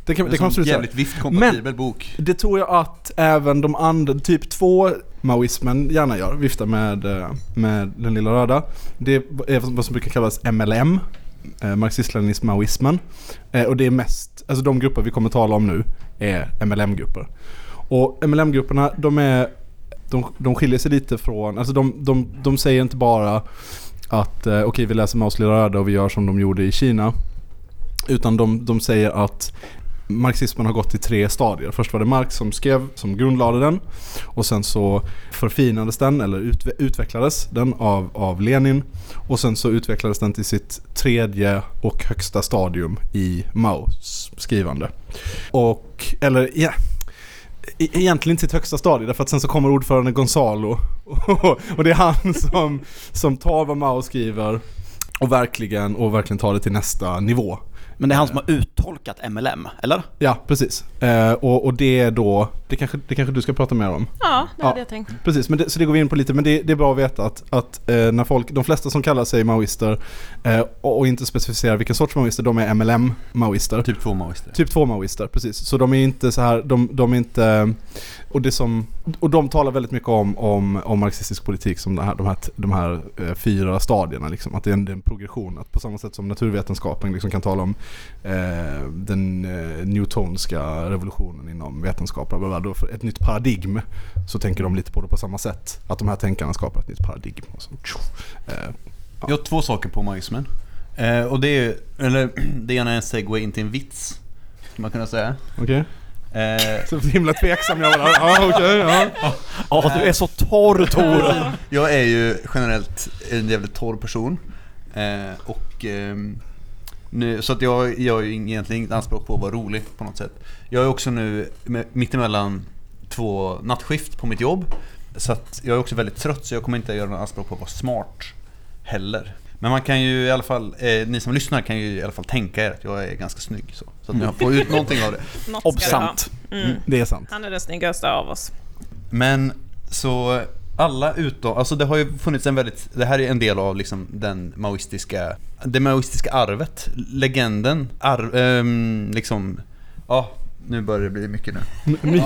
det kan, Det det kan man absolut jävligt viftkompatibel bok. Det tror jag att även de andra, typ två maoismen gärna gör, viftar med, eh, med den lilla röda. Det är vad som brukar kallas MLM, eh, marxist-leninism maoismen. Eh, och det är mest, alltså de grupper vi kommer tala om nu är MLM-grupper. Och MLM-grupperna, de är, de, de skiljer sig lite från, alltså de, de, de säger inte bara att eh, okej vi läser Maos lilla röda och vi gör som de gjorde i Kina. Utan de, de säger att marxismen har gått i tre stadier. Först var det Marx som skrev, som grundlade den. Och sen så förfinades den, eller utvecklades den av, av Lenin. Och sen så utvecklades den till sitt tredje och högsta stadium i Maos skrivande. Och, eller ja, yeah egentligen inte sitt högsta stadie därför att sen så kommer ordförande Gonzalo [laughs] och det är han som, som tar vad Mao skriver och verkligen, och verkligen tar det till nästa nivå. Men det är han som har uttolkat MLM, eller? Ja, precis. Eh, och, och det är då, det kanske, det kanske du ska prata mer om. Ja, det Ja. hade jag tänkt. Precis, men det, så det går vi in på lite. Men det, det är bra att veta att, att eh, när folk, de flesta som kallar sig maoister eh, och, och inte specificerar vilken sorts maoister, de är MLM-maoister. Typ två maoister. Typ 2 maoister, precis. Så de är inte så här, de, de är inte... Och, det som, och de talar väldigt mycket om, om, om marxistisk politik som de här, de här, de här eh, fyra stadierna. Liksom. Att det är, en, en progression. Att på samma sätt som naturvetenskapen liksom kan tala om eh, den eh, newtonska revolutionen inom vetenskap. Då för ett nytt paradigm så tänker de lite på det på samma sätt. Att de här tänkarna skapar ett nytt paradigm. Och så, tjo, eh, Jag har två saker på maoismen. Eh, och det är eller [clears throat] det ena är en segway in till en vits. Skulle man kunna säga. Okej? Eh, Så himla tveksam jag var. Ja, okej. ja. Ja, du är så torr Tor! jag är ju generellt en jävligt torr person. Eh, och ehm, nu, så att jag jag har ju egentligen inget anspråk på att vara rolig på något sätt. Jag är också nu med- mittemellan två nattskift på mitt jobb. Så att jag är också väldigt trött så jag kommer inte att göra några anspråk på att vara smart heller. Men man kan ju i alla fall, eh, ni som lyssnar kan ju i alla fall tänka er att jag är ganska snygg så. Så att ni får ut någonting av det. [laughs] Något ska det Obsant. ha. Mm. Det är sant. Han är den snyggaste av oss. Men så alla utom, alltså det har ju funnits en väldigt, det här är en del av liksom den maoistiska, det maoistiska arvet, legenden, arv, ehm, liksom, ja, nu börjar det bli mycket nu. My,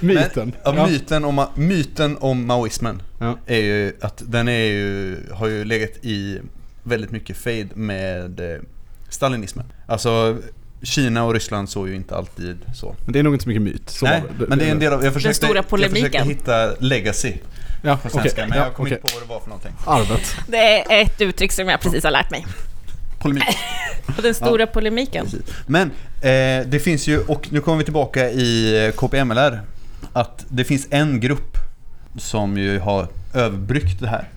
[laughs] myten. Men, ja, myten, om, myten om maoismen Ja. är ju att den är ju, har ju legat i väldigt mycket fade med eh, stalinismen. Alltså Kina och Ryssland såg ju inte alltid så. Men det är nog inte så mycket myt. Så Nej, var men det är en del av... Jag försökte, stora Jag polemiken. försökte hitta legacy Ja, på svenska, men Ja, jag kom okej. inte på vad det var för någonting. Arvet. [laughs] Det är ett uttryck som jag precis har lärt mig. Polemik. [laughs] Och den stora polemiken. Precis. Men eh, det finns ju, och nu kommer vi tillbaka i eh, KPMLR, att det finns en grupp som ju har överbryggt det här.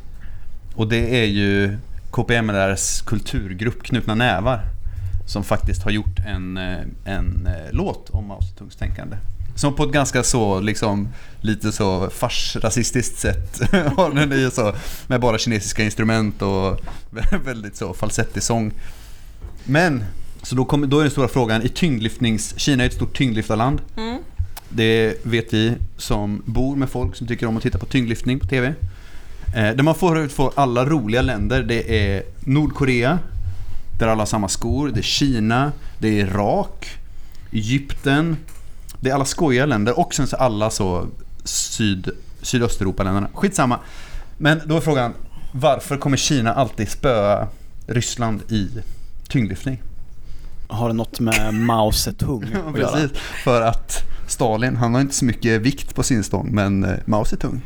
Och det är ju KPMLRs kulturgrupp Knutna Nävar. Som faktiskt har gjort en, eh, en eh, låt om Mao Zedongs tänkande. Som på ett ganska så, liksom, lite så farsrasistiskt sätt har den i så, med bara kinesiska instrument och väldigt så falsettig sång. Men, så då, kom, då är den stora frågan, i tyngdlyftnings... Kina är ett stort tyngdlyftarland. Mm. Det vet vi som bor med folk som tycker om att titta på tyngdlyftning på TV. Eh, där man får, får alla roliga länder, det är Nordkorea, där alla har samma skor, det är Kina, det är Irak, Egypten, det är alla skojiga länder och sen så alla så syd, Sydösteuropa-länderna. Skitsamma. Men då är frågan, varför kommer Kina alltid spöa Ryssland i tyngdlyftning? Har det något med Mao Zedong att [laughs] göra? precis. För att Stalin, han har inte så mycket vikt på sin stång, men eh, Mao Zedong.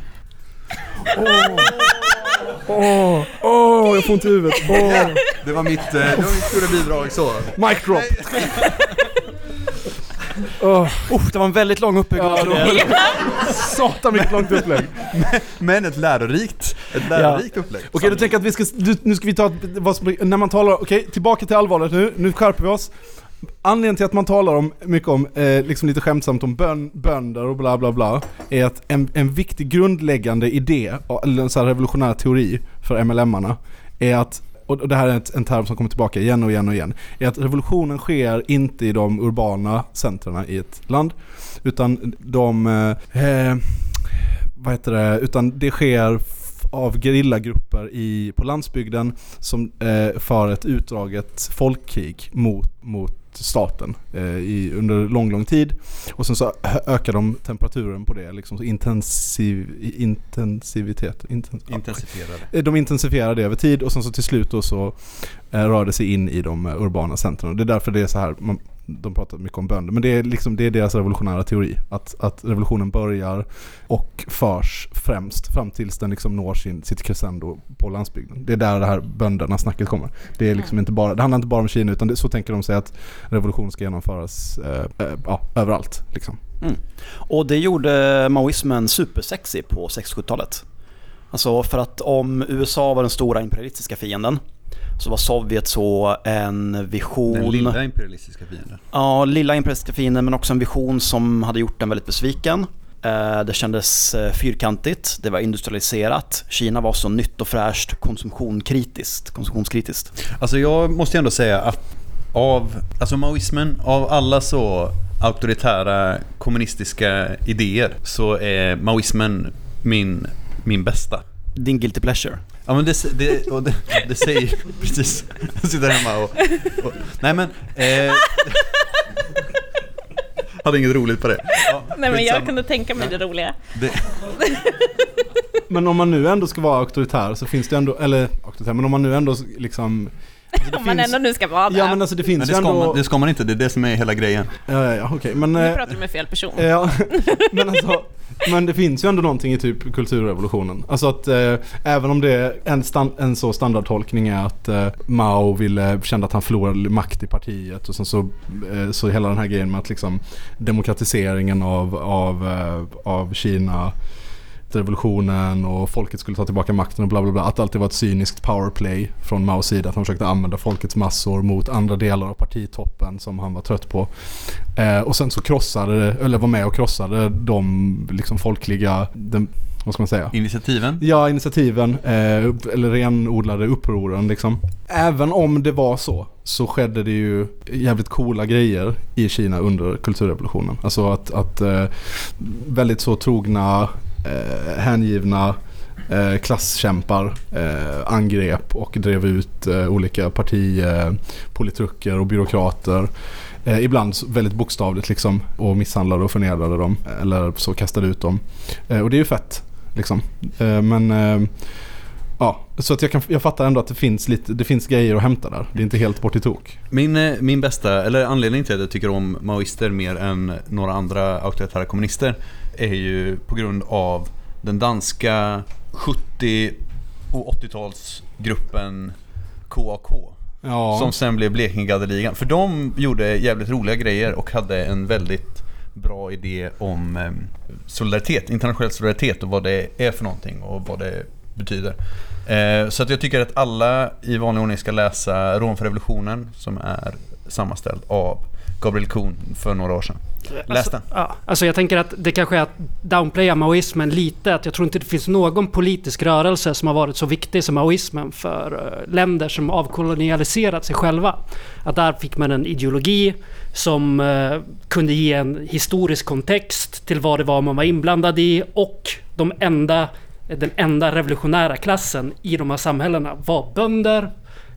Åh, åh, jag får ont i huvudet. Åh. Det var mitt, det var mitt stora bidrag så. Mic drop. [laughs] Åh, Oh, det var en väldigt lång uppbyggnad. Ja, det [laughs] satan vilket långt upplägg. Men ett lärorikt, ett lärorikt upplägg. Okej, då tänker jag att vi ska, nu ska vi ta vad som, när man talar, okej, tillbaka till allvaret nu, nu skärper vi oss. Anledningen till att man talar om, mycket om, eh, liksom lite skämtsamt om bön, bönder och bla bla bla, är att en, en viktig grundläggande idé, eller en så här revolutionär teori för MLM-arna, är att och det här är ett, en term som kommer tillbaka igen och igen och igen, är att revolutionen sker inte i de urbana centrerna i ett land, utan de, eh, eh vad heter det, utan det sker av gerillagrupper i, på landsbygden som eh, för ett utdraget folkkrig mot, mot staten eh, i, under lång, lång tid. Och sen så ökar de temperaturen på det, liksom så intensiv, intensivitet. Intens, Intensifierade. Eh, de intensifierar det över tid och sen så till slut då så eh, rör det sig in i de eh, urbana centren. Det är därför det är så här, man, de pratar mycket om bönder, men det är, liksom, det är deras revolutionära teori. Att, att revolutionen börjar och förs främst fram tills den liksom når sin, sitt crescendo på landsbygden. Det är där det här bönderna snacket kommer. Det, är liksom inte bara, det handlar inte bara om Kina utan det, så tänker de sig att revolution ska genomföras eh, eh, ja, överallt. Liksom. Och det gjorde maoismen supersexy på 60-70-talet. Alltså för att om USA var den stora imperialistiska fienden så var Sovjet så en vision. Den lilla imperialistiska fienden. Ja, lilla imperialistiska fienden men också en vision som hade gjort den väldigt besviken. Eh, Det kändes eh, fyrkantigt, det var industrialiserat. Kina var så nytt och fräscht konsumtionkritiskt. konsumtionskritiskt. Alltså jag måste ändå säga att av, alltså maoismen, av alla så auktoritära kommunistiska idéer så är maoismen min, min bästa. Din guilty pleasure. Ja men det, det, och det, det säger [laughs] precis, jag sitter hemma och, och nej men eh, [laughs] Hade inget roligt på det. Ja, Nej men jag kunde tänka mig det roliga. Det, [laughs] Men om man nu ändå ska vara auktoritär så finns det ändå, eller auktoritär, men om man nu ändå liksom alltså det Om man finns- ändå nu ska vara där. Ja men alltså det finns men det ju ska, ändå... man, det ska man inte, det är det som är hela grejen. Ja, ja, ja okej. Men, Nu eh, pratar du med fel person. ja, men, alltså, men det finns ju ändå någonting i typ kulturrevolutionen. Alltså att eh, även om det är en, stan, en så standardtolkning är att eh, Mao ville, kände att han förlorade makt i partiet och sen så, eh, så hela den här grejen med att liksom demokratiseringen av, av, eh, av Kina revolutionen och folket skulle ta tillbaka makten och bla bla bla. Att det alltid var ett cyniskt powerplay från Maos sida. Att han försökte använda folkets massor mot andra delar av partitoppen som han var trött på. Eh, och sen så krossade, eller var med och krossade de liksom folkliga, den, vad ska man säga? Initiativen. Ja, initiativen, eh, eller renodlade upproren liksom. Även om det var så, så skedde det ju jävligt coola grejer i Kina under kulturrevolutionen. Alltså att, att eh, väldigt så trogna, eh, hängivna eh, klasskämpar eh, angrep och drev ut eh, olika partipolitruker eh, och byråkrater. Eh, ibland väldigt bokstavligt liksom och misshandlade och förnedrade dem. Eller så kastade ut dem. Eh, och det är ju fett. Liksom. Eh, men eh, Ja, så att jag, kan, jag fattar ändå att det finns, lite, det finns grejer att hämta där. Det är inte helt bort i tok. Min, eh, min bästa, eller anledningen till att jag tycker om maoister mer än några andra auktoritära kommunister är ju på grund av den danska 70 och 80-talsgruppen KAK. Ja, Som sen blev Blekingegadeligan. För de gjorde jävligt roliga grejer och hade en väldigt bra idé om eh, solidaritet, internationell solidaritet och vad det är för någonting och vad det betyder. Eh, så att jag tycker att alla i vanlig ordning ska läsa Rom för revolutionen som är sammanställd av Gabriel Kuhn för några år sedan. Läs Alltså, ja, alltså jag tänker att det kanske är att downplaya maoismen lite. Att jag tror inte det finns någon politisk rörelse som har varit så viktig som maoismen för eh, länder som avkolonialiserat sig själva. Att där fick man en ideologi som eh, kunde ge en historisk kontext till vad det var man var inblandad i och de enda, den enda revolutionära klassen i de här samhällena var bönder,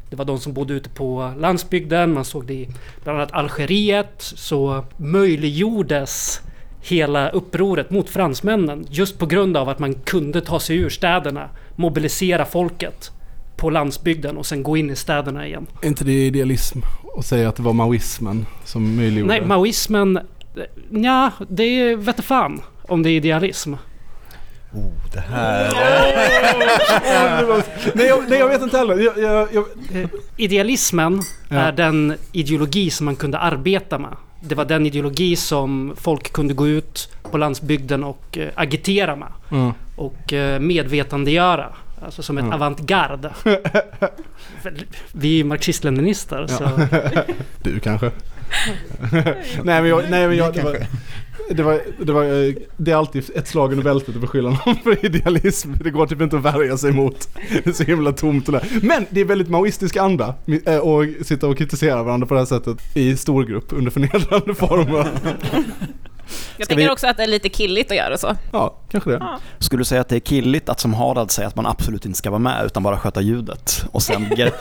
det var de som bodde ute på landsbygden, man såg det i bland annat Algeriet, så möjliggjordes hela upproret mot fransmännen just på grund av att man kunde ta sig ur städerna, mobilisera folket på landsbygden och sen gå in i städerna igen. är inte det idealism att säga att det var maoismen som möjliggjorde Nej, maoismen... Ja, det vet jag fan om det är idealism. Oh, det här... [laughs] nej, jag, nej, jag vet inte heller. Jag, jag, jag, Idealismen Ja. är den ideologi som man kunde arbeta med. Det var den ideologi som folk kunde gå ut på landsbygden och eh, agitera med. mm. och eh, medvetandegöra. Alltså som ett Mm. avantgarde. [laughs] Vi är ju marxist-leninister så... [laughs] Du kanske? [laughs] nej men jag, nej, men jag det, var, det, var, det, var, eh, det är alltid ett slag under bältet att beskylla någon för idealism. Det går typ inte att värja sig mot. Det är så himla tomt och där. Men det är väldigt maoistisk anda eh, att sitta och kritisera varandra på det här sättet i storgrupp under förnedrande former. [laughs] Jag Ska tänker vi- också att det är lite killigt att göra så. Ja, kanske det. Ja. Skulle du säga att det är killigt att som Harald säga att man absolut inte ska vara med utan bara sköta ljudet och sen [laughs] gre-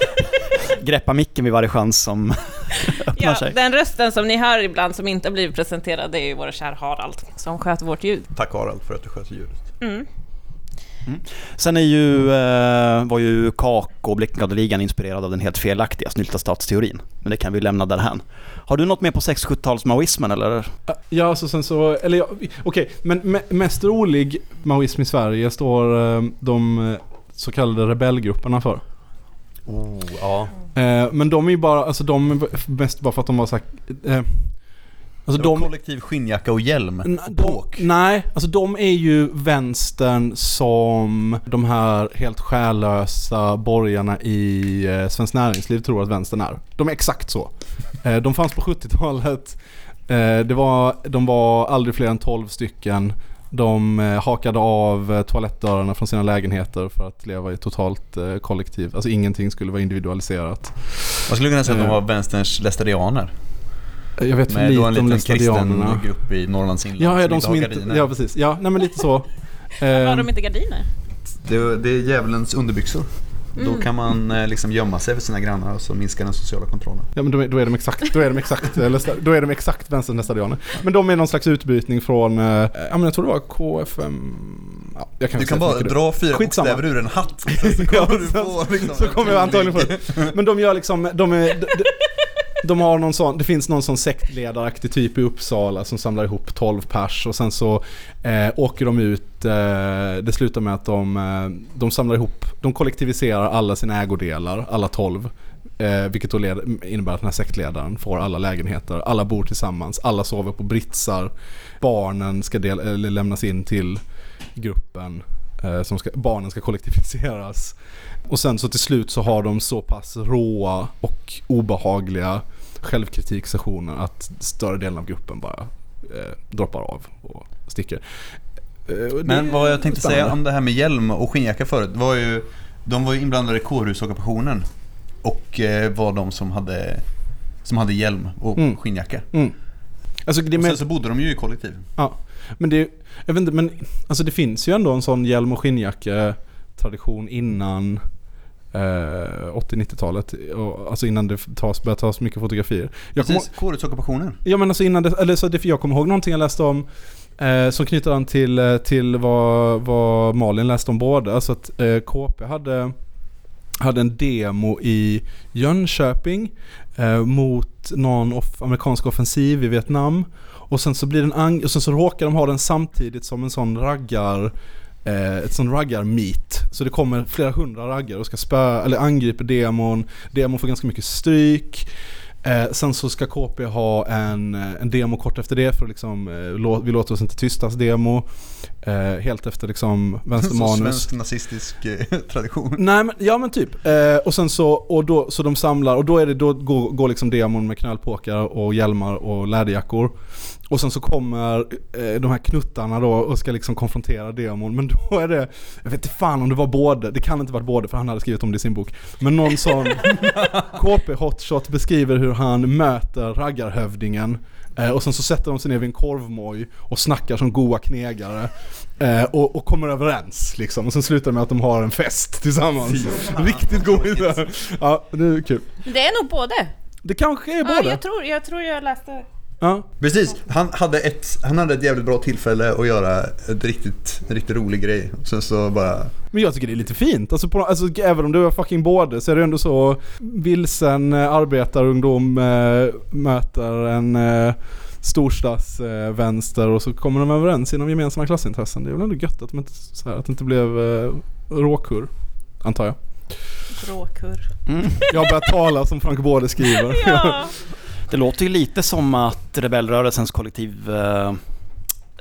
greppa micken vid varje chans som [laughs] öppnar Ja, sig? den rösten som ni hör ibland som inte har blivit presenterad det är ju vår kära Harald som sköter vårt ljud. Tack Harald för att du sköter ljudet. Mm. Sen är ju, eh, var ju KAK och Blekingadeligan inspirerad av den helt felaktiga snyltastatsteorin. Men det kan vi lämna därhän. Har du något mer på 6-70-talsmaoismen eller? Ja, alltså sen så, eller ja, okej, men me, mest rolig maoism i Sverige står eh, de eh, så kallade rebellgrupperna för. Oh, ja. Eh, men de är ju bara, alltså de är mest bara för att de var så här, eh, Alltså De... Kollektiv skinnjacka och hjälm. N- och bråk. nej, alltså de är ju vänstern som de här helt själlösa borgarna i eh, Svenskt Näringsliv tror att vänstern är. De är exakt så. [laughs] Eh, de fanns på 70-talet. Eh, det var, de var aldrig fler än 12 stycken. De eh, hakade av eh, toalettdörrarna från sina lägenheter för att leva i totalt eh, kollektiv. Alltså ingenting skulle vara individualiserat. Man skulle kunna säga att de var vänsterns lästadianer. Eh, Jag vet för Med lite då en om liten kristen grupp i Norrlands inland Ja, ja, de som har inte... gardiner. Ja, precis. Ja, nej men lite så. Har Eh, de inte gardiner? Det, det är djävulens underbyxor. Då Mm. kan man eh, liksom gömma sig för sina grannar och så minskar den sociala kontrollen. Ja men då är, då är de exakt, då är de exakt, eller, då är de exakt vänsternästadianer. Men de är någon slags utbytning från, eh, ja men jag tror det var KFM, ja, jag kan Du kan bara dra fyra Skitsamma. bokstäver ur en hatt. [laughs] Så Ja, kommer du sen- få liksom Så kommer jag antagligen tydlig- det. Men de gör liksom, de är, de, de, de har någon sån, det finns någon sån sektledaraktig typ i Uppsala som samlar ihop 12 pers och sen så eh, åker de ut, eh, det slutar med att de, eh, de samlar ihop, de kollektiviserar alla sina ägodelar, alla 12. Eh, vilket då led, innebär att den här sektledaren får alla lägenheter, alla bor tillsammans, alla sover på britsar. Barnen ska del, eller lämnas in till gruppen. Eh, som ska, barnen ska kollektiviseras. Och sen så till slut så har de så pass råa och obehagliga självkritikssessioner att större delen av gruppen bara eh, droppar av och sticker. Eh, Men vad jag tänkte spännande. säga om det här med hjälm och skinnjacka förut var ju De var ju inblandade i kårhusockupationen Och eh, var de som hade Som hade hjälm och Mm. skinnjacka Mm. Alltså är och med, sen så bodde de ju i kollektiv men det, jag vet inte, men alltså det finns ju ändå en sån hjälm och skinnjacka tradition innan eh, 80-90-talet. Och, Alltså innan det tas, börjar tas mycket fotografier. Jag Precis, kårhusockupationen Ja men alltså innan det, eller så det, jag kommer ihåg någonting jag läste om Eh, som knyter an till, eh, till vad, vad Malin läste om både. Alltså att eh, KP hade, hade en demo i Jönköping eh, mot någon off- amerikansk offensiv i Vietnam. Och sen så blir den och sen så råkar de ha den samtidigt som en sån raggar ett sån raggar-meet. Så det kommer flera hundra raggare och ska spö, eller angriper demon. Demon får ganska mycket stryk. Eh, sen så ska KP ha en, eh, en demo kort efter det för att liksom, eh, lå, vi låter oss inte tystas demo. Eh, helt efter liksom vänstermanus. [laughs] svensk nazistisk eh, [laughs] tradition. Nej men, ja men typ. Eh, och sen så, och då, så de samlar, och då är det, då går, går liksom demon med knölpåkar och hjälmar och läderjackor. Och sen så kommer eh, de här knuttarna då och ska liksom konfrontera demon. Men då är det, jag vet inte fan om det var både, det kan inte varit både för han hade skrivit om det i sin bok. Men någon sån [laughs] KP Hotshot beskriver hur han möter raggarhövdingen. Eh, och sen så sätter de sig ner vid en korvmoj och snackar som goa knegare. Eh, och, och kommer överens liksom. Och sen slutar det med att de har en fest tillsammans. Riktigt god [laughs] idé. Ja, det är kul. Det är nog både. Det kanske är Ja, både. jag, tror, jag tror jag läste... Ja. Precis, han hade, ett, han hade ett jävligt bra tillfälle att göra ett riktigt, en riktigt rolig grej. Sen så bara... Men jag tycker det är lite fint. Alltså, på, alltså även om du är fucking både så är det ändå så vilsen eh, arbetarungdom eh, möter en eh, storstadsvänster och så kommer de överens inom gemensamma klassintressen. Det är väl ändå gött att, de inte, så här, att det inte blev eh, råkurr, antar jag. Råkurr. Mm. Jag har börjat tala som Frank Både skriver. [laughs] Ja. [laughs] Det låter ju lite som att rebellrörelsens kollektiv eh,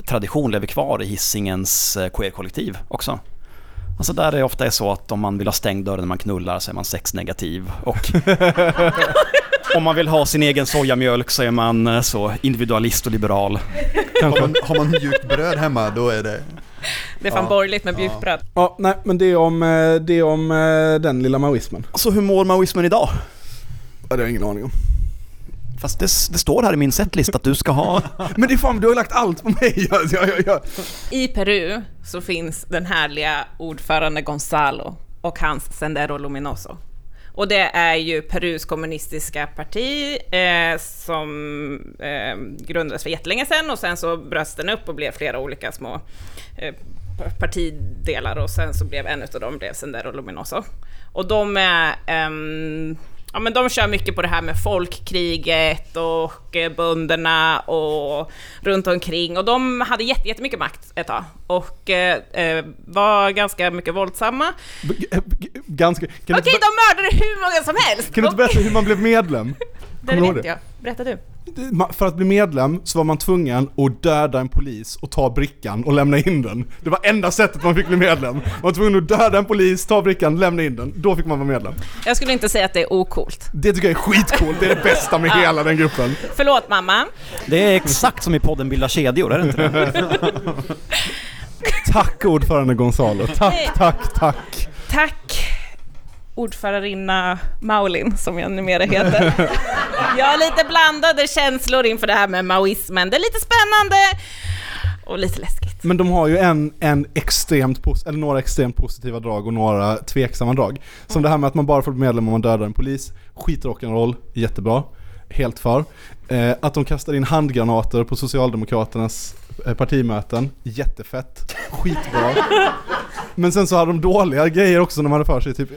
tradition lever kvar i Hisingens eh, queer-kollektiv också. Alltså där det ofta är så att om man vill ha stängd dörr när man knullar så är man sexnegativ och [laughs] om man vill ha sin egen sojamjölk så är man eh, så individualist och liberal. Har man, har man mjukt bröd hemma då är det... Det är fan Ja. borgerligt med bjudbröd. Ja, nej men det är om, det är om den lilla maoismen. Så hur mår maoismen idag? Ja, det har jag ingen aning om. Fast det, det står här i min setlist att du ska ha... [laughs] Men det är fan, du har lagt allt på mig. Ja, ja, ja, ja. I Peru så finns den härliga ordförande Gonzalo och hans Sendero Luminoso. Och det är ju Perus kommunistiska parti eh, som eh, grundades för jättelänge sedan och sen så bröts den upp och blev flera olika små eh, partidelar och sen så blev en av dem blev Sendero Luminoso. Och de är ehm, Ja men de kör mycket på det här med folkkriget och eh, bönderna och runt omkring och de hade jätte- jättemycket makt ett tag och eh, eh, var ganska mycket våldsamma. B- g- Ganska... Okej, be- de mördade hur många som helst! Kan du inte berätta hur man blev medlem? [laughs] Det vet jag. Berätta du. För att bli medlem så var man tvungen att döda en polis och ta brickan och lämna in den. Det var enda sättet man fick bli medlem. Man var tvungen att döda en polis, ta brickan, lämna in den. Då fick man vara medlem. Jag skulle inte säga att det är ocoolt. Det tycker jag är skitcoolt, det är det bästa med [laughs] hela den gruppen. Förlåt mamma. Det är exakt som i podden Bilda kedjor, är det inte det? Tack ordförande Gonzalo, tack, tack, tack. Tack ordförarinna Maulin, som jag numera heter. Jag har lite blandade känslor inför det här med maoismen. Det är lite spännande och lite läskigt. Men de har ju en, en extremt eller några extremt positiva drag och några tveksamma drag. Som det här med att man bara får bli medlem om man dödar en polis. Skitrock'n'roll, jättebra. Helt för. Eh, att de kastar in handgranater på Socialdemokraternas eh, partimöten, jättefett. Skitbra. [laughs] Men sen så hade de dåliga grejer också när man hade för sig typ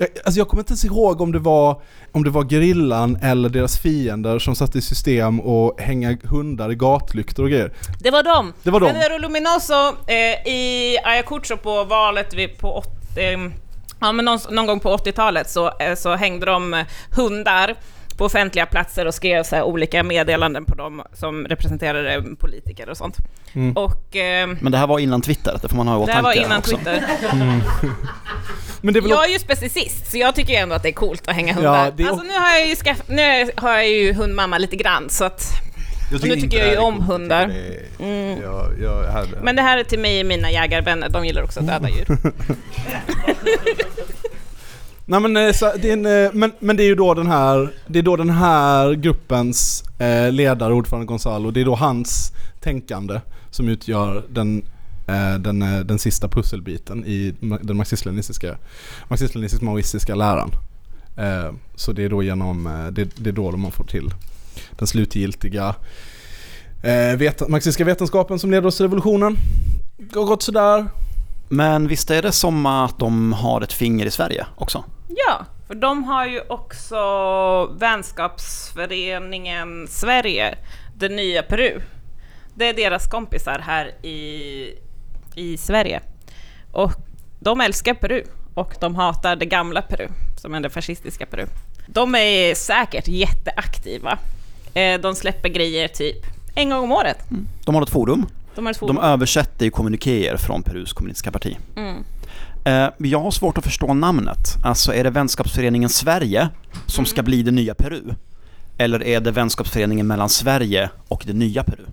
jag, alltså jag kommer inte ens ihåg om det var om det var gerillan eller deras fiender som satte i system och hänga hundar i gatlyktor och grejer. Det var dem. Det var dem. Sendero Luminoso eh, i Ayacucho på valet vid, på åt, eh, ja, men någon, någon gång på 80-talet så, eh, så hängde de hundar på offentliga platser och skrev så här olika meddelanden på dem som representerade politiker och sånt. Mm. Och eh, Men det här var innan Twitter, det får man ha i det här var åtanke innan också. Twitter. [laughs] Men det är Jag är ju specicist, så jag tycker ju ändå att det är coolt att hänga hundar. Ja, det är Alltså nu har jag ju skaff- nu har jag ju hundmamma lite grann, så att... Jag nu tycker jag ju om hundar. tycker det är- Mm. Jag, jag, här, Men det här är till mig och mina jägarvänner, de gillar också att döda djur. [laughs] Nej men, eh, så, det är en, eh, men, men det är ju då den här, det är då den här gruppens eh, ledare, ordförande Gonzalo, det är då hans tänkande som utgör den, eh, den, eh, den sista pusselbiten i den marxist-leninistiska, marxist-leninistisk-maoistiska läran. Eh, så det är då genom, det, det är då man får till den slutgiltiga Eh, vet, marxistiska vetenskapen som leder oss till revolutionen. Det Har gått sådär. Men visst är det som att de har ett finger i Sverige också? Ja, för de har ju också vänskapsföreningen Sverige, det nya Peru. Det är deras kompisar här i, i Sverige. Och de älskar Peru och de hatar det gamla Peru, som är det fascistiska Peru. De är säkert jätteaktiva. Eh, De släpper grejer typ en gång om året. De har ett forum. De har ett De forum. översätter ju kommunikéer från Perus kommunistiska parti. Mm. Eh, Jag har svårt att förstå namnet. Alltså är det Vänskapsföreningen Sverige som ska bli det nya Peru? Eller är det Vänskapsföreningen mellan Sverige och det nya Peru?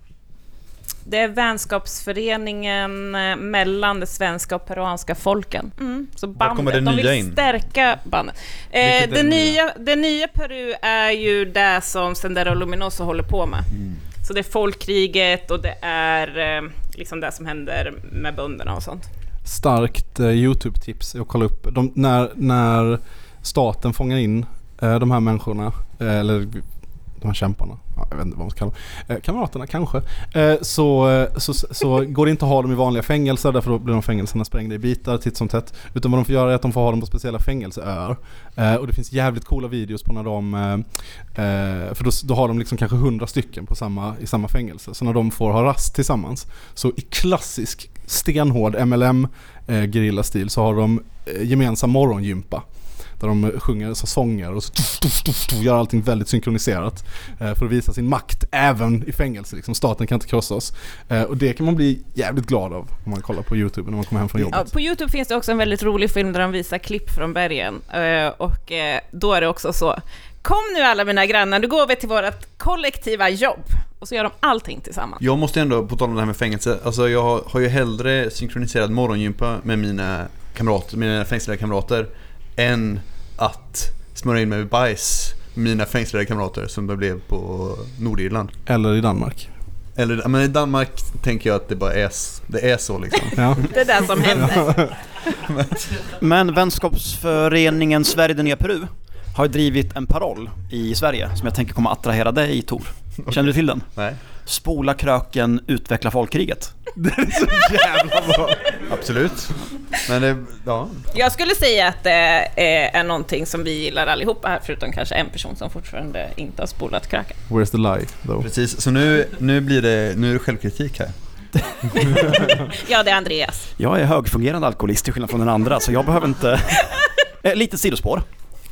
Det är vänskapsföreningen eh, mellan de svenska och peruanska folken. Mm. Så Var kommer bandet, det de nya vill in? stärka bandet. Eh, det, det nya, det nya Peru är ju det som Sendero Luminoso håller på med. Mm. Så det är folkkriget och det är eh, liksom det som händer med bönderna och sånt. Starkt eh, YouTube-tips är att kolla upp. De, när, när staten fångar in eh, de här människorna, eh, eller de här kämparna, ja, jag vet inte vad man ska kalla dem, eh, kamraterna kanske, eh, så, eh, så, så går det inte att ha dem i vanliga fängelser därför då blir de fängelserna sprängda i bitar titt som tätt. Utan vad de får göra är att de får ha dem på speciella fängelseöar. Eh, och det finns jävligt coola videos på när de, eh, eh för då, då har de liksom kanske hundra stycken på samma, i samma fängelse. Så när de får ha rast tillsammans, så i klassisk stenhård MLM eh, gerillastil så har de eh, gemensam morgongympa. Där de sjunger så sånger och så tuff, tuff, tuff, tuff, gör allting väldigt synkroniserat. Eh, för att visa sin makt även i fängelse. Liksom. Staten kan inte krossa oss. Eh, och det kan man bli jävligt glad av om man kollar på YouTube när man kommer hem från Ja, jobbet. på Youtube finns det också en väldigt rolig film där de visar klipp från bergen. Eh, och eh, då är det också så. Kom nu alla mina grannar, nu går vi till vårt kollektiva jobb. Och så gör de allting tillsammans. Jag måste ändå, på tal om det här med fängelse, alltså jag har, har ju hellre synkroniserad morgongympa med mina kamrater, mina fängslade kamrater än att smörja in mig med bajs mina fängslade kamrater som det blev på Nordirland. Eller i Danmark. Eller men i Danmark tänker jag att det bara är, det är så liksom. [laughs] Ja. Det är det som händer. [laughs] Men Vänskapsföreningen Sverige det nya Peru har ju drivit en paroll i Sverige som jag tänker kommer att attrahera dig Tor. Känner du till den? Nej. Spola kröken, utveckla folkkriget. [laughs] Jävla bra. Absolut. Men det, ja. Jag skulle säga att det är någonting som vi gillar allihopa här, förutom kanske en person som fortfarande inte har spolat kröken. Where's the lie though? Precis, så nu, nu blir det, nu är det självkritik här. [laughs] Ja, det är Andreas. Jag är högfungerande alkoholist till skillnad från den andra så jag behöver inte... [laughs] Eh, Lite sidospår.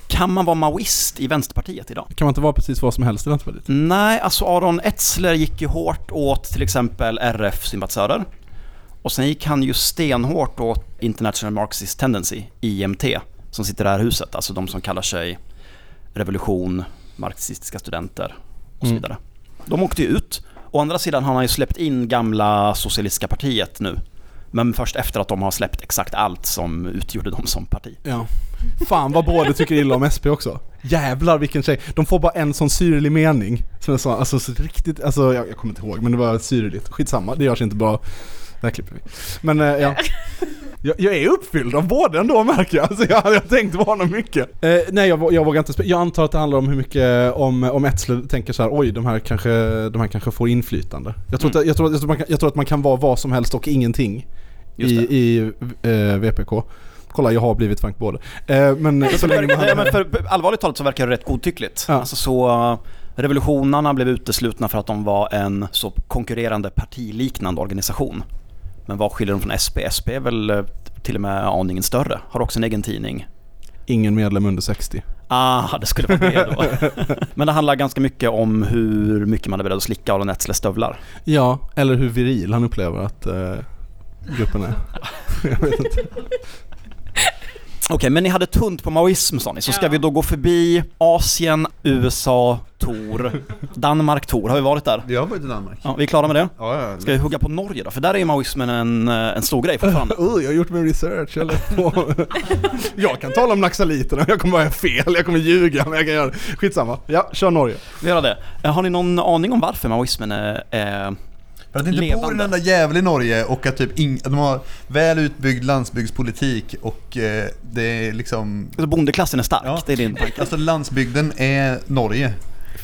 Kan man vara maoist i Vänsterpartiet idag? Kan man inte vara precis vad som helst i Vänsterpartiet? Nej, alltså Aron Etzler gick ju hårt åt till exempel RF-sympatisörer. Och sen gick han ju stenhårt åt International Marxist Tendency, IMT, som sitter i det här huset. Alltså de som kallar sig Revolution, marxistiska studenter och så Mm. vidare. De åkte ju ut. Å andra sidan har han ju släppt in gamla Socialistiska partiet nu. Men först efter att de har släppt exakt allt som utgjorde dem som parti. Ja. Fan vad du tycker illa om SP också. Jävlar vilken tjej. De får bara en sån syrlig mening. Som jag sa, alltså så riktigt, alltså jag, jag kommer inte ihåg men det var syrligt. Skitsamma, det görs inte bra. Det här klipper vi. Men eh, ja. Jag, jag är uppfylld av båda ändå märker jag. Alltså jag hade tänkt vara mycket. Eh, nej jag, jag vågar inte Jag antar att det handlar om hur mycket, om, om Etzler tänker så här, oj de här kanske, de här kanske får inflytande. Jag tror, att, jag, tror, jag, tror man jag tror att man kan vara vad som helst och ingenting Just i, i eh, VPK. Kolla jag har blivit Frank Både. Eh, men så länge man... Ja, men för, allvarligt talat så verkar det rätt godtyckligt. Ja. Alltså så, uh, revolutionarna blev uteslutna för att de var en så konkurrerande partiliknande organisation. Men vad skiljer dem från SP? SP är väl eh, till och med aningen större. Har också en egen tidning. Ingen medlem under 60. Ah, det skulle vara det då. [laughs] Men det handlar ganska mycket om hur mycket man är beredd att slicka Aron Etzlers stövlar. Ja, eller hur viril han upplever att eh, gruppen är. [laughs] jag vet inte. Okej, men ni hade tunt på maoism sa ni, så ska Ja. vi då gå förbi Asien, USA, Tor, Danmark, Tor. Har vi varit där? Jag har varit i Danmark. Ja, vi är klara med det? Ja, ja. Ska vi hugga på Norge då? För där är ju maoismen en, eh, en stor grej fortfarande. [laughs] Oh, jag har gjort min research. Lät på. [laughs] jag kan tala om naxaliterna, jag kommer bara göra fel, jag kommer ljuga, men jag kan göra det. Skitsamma. Ja, kör Norge. Vi gör det. Eh, Har ni någon aning om varför maoismen är, är För att det inte bor Levande. en enda jävel i Norge och att typ att de har väl utbyggd landsbygdspolitik och eh, det är liksom... alltså bondeklassen är stark? Ja. Det är din tanke? Alltså landsbygden är Norge.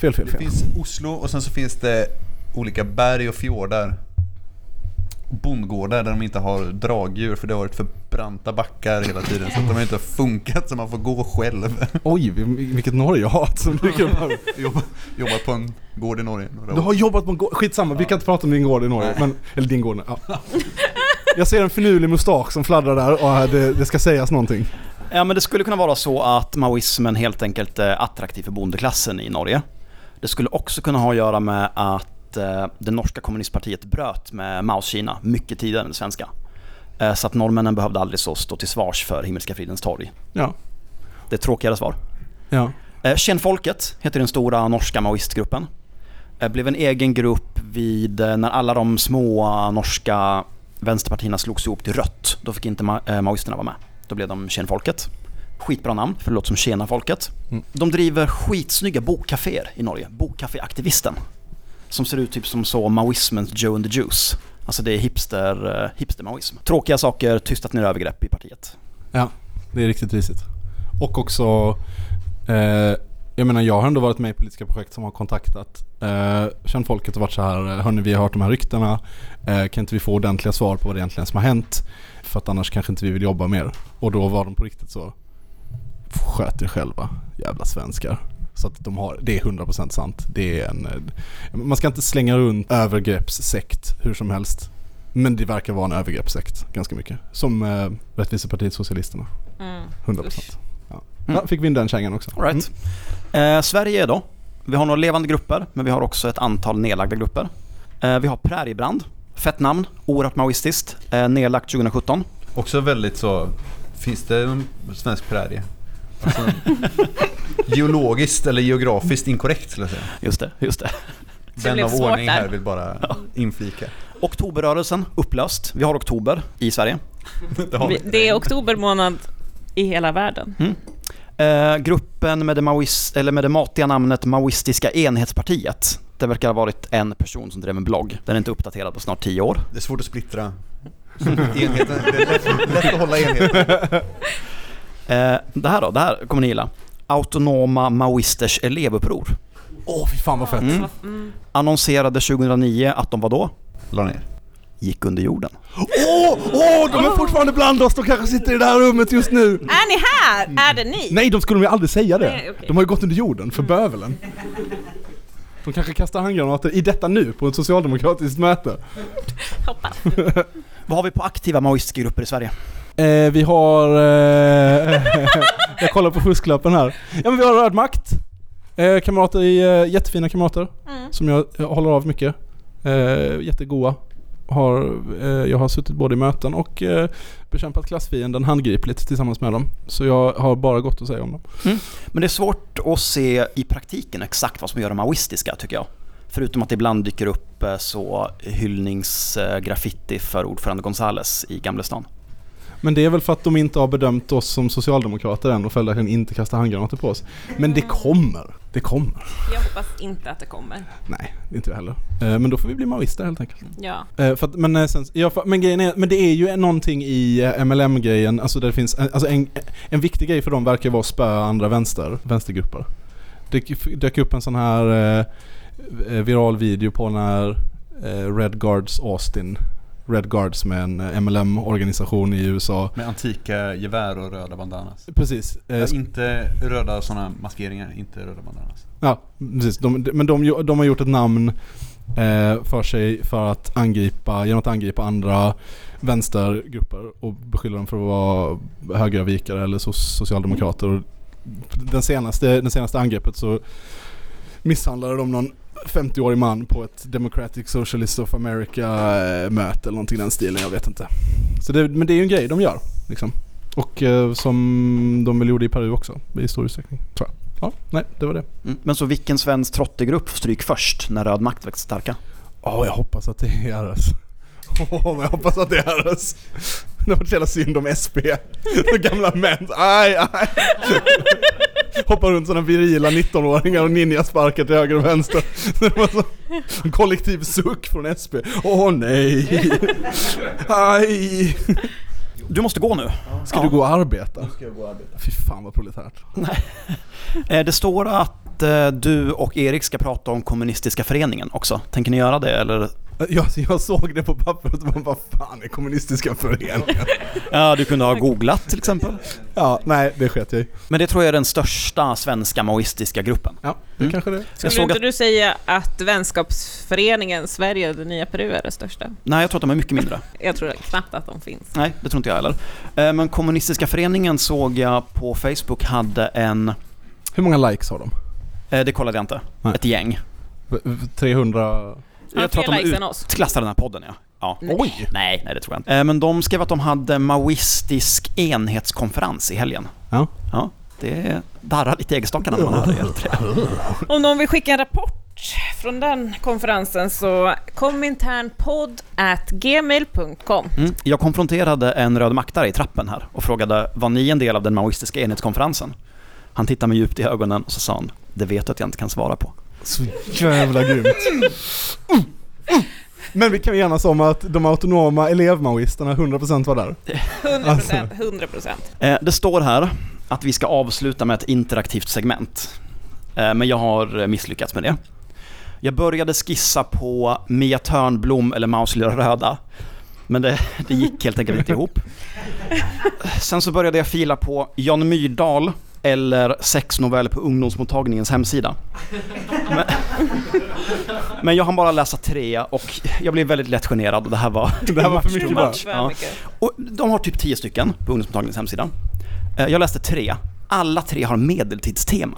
Fel, fel, Det fel. finns Oslo och sen så finns det olika berg och fjordar. Bondgårdar där de inte har dragdjur för det har varit för branta backar hela tiden så att de inte har funkat så man får gå själv. Oj, vilket Norge-hat som dyker upp här. Jobba, jobba på en gård i Norge några Du år. har jobbat på en gård, skitsamma, vi kan inte prata om din gård i Norge. Men, eller din gård, ja. Jag ser en finurlig mustasch som fladdrar där och det, det ska sägas någonting. Ja men det skulle kunna vara så att maoismen helt enkelt är attraktiv för bondeklassen i Norge. Det skulle också kunna ha att göra med att eh, det norska kommunistpartiet bröt med Maos Kina mycket tidigare än det svenska. Eh, så att norrmännen behövde aldrig så stå till svars för Himmelska fridens torg. Ja. Det är ett tråkigare svar. Ja. Eh, Känn folket heter den stora norska maoistgruppen. Eh, blev en egen grupp vid eh, när alla de små eh, norska vänsterpartierna slogs ihop till rött. Då fick inte ma- eh, maoisterna vara med. Då blev de Känn folket. Skitbra namn, för det låter som Tjena folket. Mm. De driver skitsnygga bokkaféer i Norge. Bokkaféaktivisten. Som ser ut typ som så maoismens Joe and the Juice. Alltså det är hipster, eh, hipster-maoism. Tråkiga saker, tystat ner övergrepp i partiet. Ja, det är riktigt risigt. Och också, eh, jag menar jag har ändå varit med i politiska projekt som har kontaktat eh, känt folket och varit så här, eh, hörni vi har hört de här ryktena, eh, kan inte vi få ordentliga svar på vad det egentligen är som har hänt? För att annars kanske inte vi vill jobba mer. Och då var de på riktigt så, sköt er själva, jävla svenskar. Så att de har, det är 100% sant. Det är en, eh, man ska inte slänga runt övergreppssekt hur som helst. Men det verkar vara en övergreppssekt ganska mycket. Som eh, Rättvisepartiet Socialisterna. Mm. 100%. Usch. Ja. Mm. Ja, fick vi in den kängan också. All right. Eh, Sverige då. Vi har några levande grupper, men vi har också ett antal nedlagda grupper. Eh, vi har Präriebrand. Fett namn, oerhört maoistiskt. Eh, nedlagt 2017. Också väldigt så, finns det en svensk prärie? Alltså, [laughs] geologiskt eller geografiskt inkorrekt skulle jag säga. Just det, just det. Vän av ordning här vill bara inflika. Oktoberrörelsen, upplöst. Vi har oktober i Sverige. [laughs] Det har vi. Vi- Det är oktober månad i hela världen. Eh, gruppen med det, maois, eller med det matiga namnet Maoistiska enhetspartiet. Det verkar ha varit en person som drev en blogg. Den är inte uppdaterad på snart 10 år. Det är svårt att splittra. Enheten, det är lätt, lätt att hålla enheten. [laughs] Eh, det här då, det här kommer ni gilla. Autonoma Maoisters elevuppror. Åh fy fan vad fett. Mm. Mm. Annonserade 2009 att de var då La ner. gick under jorden. Åh, åh, de är fortfarande bland oss. De kanske sitter i det här rummet just nu. Är ni här? Är det ni? Nej, de skulle ju aldrig säga det. Nej, okej. De har ju gått under jorden för bövelen. De kanske kastar handgranater i detta nu på ett socialdemokratiskt möte. Hoppas. Vad har vi på aktiva maoistiska grupper i Sverige? Eh, vi har... Eh, [laughs] jag kollar på fusklappen här. Ja men vi har Röd Makt. Eh, kamrater i, eh, jättefina kamrater. Mm. Som jag, jag håller av mycket. Eh, jättegoa. Har, eh, jag har suttit både i möten och eh, bekämpat klassfienden handgripligt tillsammans med dem. Så jag har bara gott att säga om dem. Men det är svårt att se i praktiken exakt vad som gör dem maoistiska tycker jag. Förutom att det ibland dyker upp eh, så hyllningsgraffiti för ordförande Gonzales i Gamlestan. Men det är väl för att de inte har bedömt oss som socialdemokrater än och följaktligen inte kastar handgranater på oss. Men det kommer. Det kommer. Jag hoppas inte att det kommer. Nej, inte jag heller. Eh, men då får vi bli maoister helt enkelt. Ja. Eh, att, men, eh, sen, ja, men, grejen är, men det är ju någonting i MLM-grejen, alltså där det finns, alltså en, en viktig grej för dem verkar vara att spöa andra vänster, vänstergrupper. Det dök upp en sån här viral video på när Red Guards Austin, Red Guards med en eh, MLM-organisation i USA. Med antika gevär och röda bandanas. Precis. Eh, Ja, inte röda sådana maskeringar, inte röda bandanas. Ja, precis. De, men de, de har gjort ett namn eh, för sig för att angripa, genom att angripa andra vänstergrupper och beskylla dem för att vara högeravvikare eller so- socialdemokrater. Den, senaste, den senaste angreppet så misshandlade de någon 50-årig man på ett Democratic Socialist of America eh, eller någonting i den stilen, jag vet inte. Så det, men det är ju en grej de gör liksom. Och eh, som de väl gjorde i Peru också i stor utsträckning, tror jag. Ja, nej, det var det. Mm. Men så vilken svensk trottegrupp stryk först när Röd makt växer starka? Ja, jag hoppas att det är RS. Åh, men jag hoppas att det är RS. Det var så jävla synd om SP. De gamla män. Aj, aj. Hoppar runt sådana virila 19-åringar och ninjasparkar till höger och vänster. Det var så en kollektiv suck från SP. Åh nej. Aj. du måste gå nu. Ska Ja. du gå och arbeta? Fy fan vad proletärt. [laughs] Eh, Det står att eh, du och Erik ska prata om kommunistiska föreningen också. Tänker ni göra det eller? Jag, jag såg det på pappret och bara, vad fan är kommunistiska föreningen? Ja, du kunde ha googlat till exempel. Ja, nej, det sket jag i. Men det tror jag är den största svenska maoistiska gruppen. Ja, det mm. kanske det är. Skulle inte du säga att vänskapsföreningen Sverige, och det nya Peru, är det största? Nej, jag tror att de är mycket mindre. Jag tror knappt att de finns. Nej, det tror inte jag heller. Eh, men kommunistiska föreningen såg jag på Facebook hade en... Hur många likes har de? Eh, det kollade jag inte. Nej. Ett gäng. 300... Jag tror att de utklassar den här podden ja. ja. Nej. Oj! Nej, nej, det tror jag inte. Eh, men de skrev att de hade maoistisk enhetskonferens i helgen. Ja. Ja, det darrar lite i äggstockarna när man hör det. jag. [laughs] Om någon vill skicka en rapport från den konferensen så kominternpodd at gmail.com. Mm. Jag konfronterade en röd maktare i trappen här och frågade var ni en del av den maoistiska enhetskonferensen? Han tittade mig djupt i ögonen och så sa han, det vet du att jag inte kan svara på. Så jävla grymt. Men vi kan ju enas om att de autonoma elevmaoisterna 100% var där. 100 Alltså. procent, 100 procent. Eh, Det står här att vi ska avsluta med ett interaktivt segment. Eh, Men jag har misslyckats med det. Jag började skissa på Mia Törnblom eller Maus lilla röda. Men det, det gick helt enkelt inte ihop. Sen så började jag fila på Jan Myrdal eller sexnovell på ungdomsmottagningens hemsida. Men, men jag har bara läsa tre och jag blev väldigt lätt generad och det här var... Det här var för mycket. För Ja. Och de har typ tio stycken på ungdomsmottagningens hemsida. Eh, Jag läste tre. Alla tre har medeltidstema.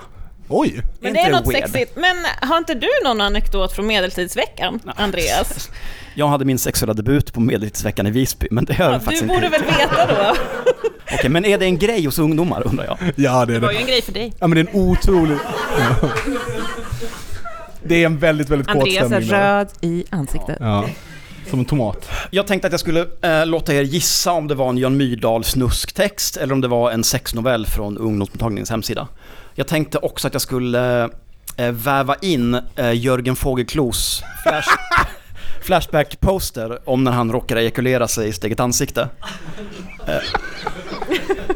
Oj! Men Inte det är något weird? sexigt. Men har inte du någon anekdot från medeltidsveckan, Andreas? [laughs] Jag hade min sexuella debut på medeltidsveckan i Visby, men det har jag Ja, faktiskt du inte borde väl veta då? [laughs] Okej, men är det en grej hos ungdomar undrar jag? Ja det är Det var ju det. en grej för dig. Ja men det är en otrolig... [laughs] Det är en väldigt, väldigt kåt Andreas är stämning röd i ansiktet. Ja. Som en tomat. Jag tänkte att jag skulle eh, låta er gissa om det var en Jan Myrdal snusktext eller om det var en sexnovell från ungdomsmottagningens hemsida. Jag tänkte också att jag skulle eh, väva in eh, Jörgen Fågelklos flash, [laughs] Flashback-poster om när han råkade ejakulera sig i sitt eget ansikte. Eh,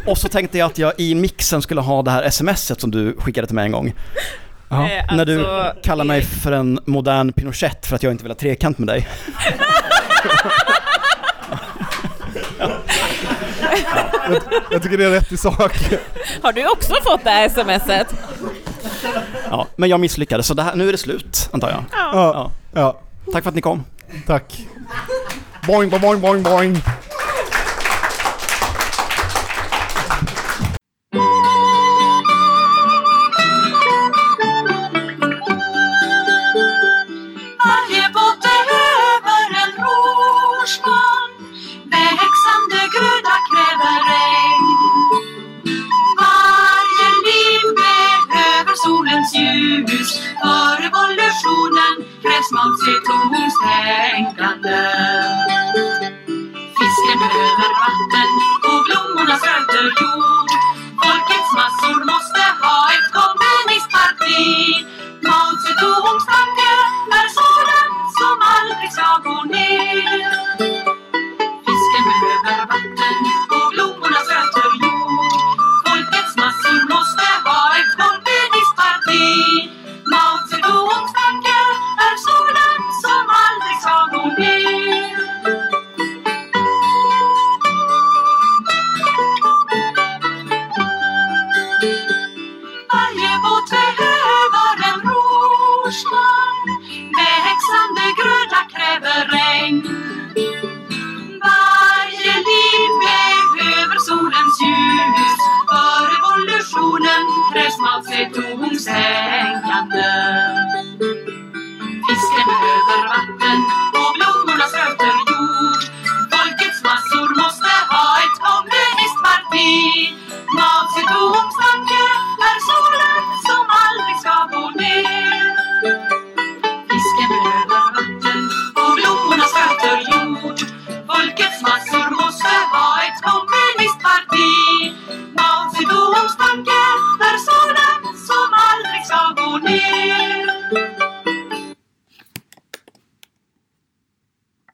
och så tänkte jag att jag i mixen skulle ha det här smset som du skickade till mig en gång. Ja. Eh, när du alltså, kallar mig för en modern Pinochet för att jag inte vill ha trekant med dig. [laughs] Jag tycker det är rätt i sak. Har du också fått det här smset? Ja, men jag misslyckades så det här, nu är det slut antar jag. Ja. Ja. ja. Tack för att ni kom. Tack. Boing, boing, boing, boing,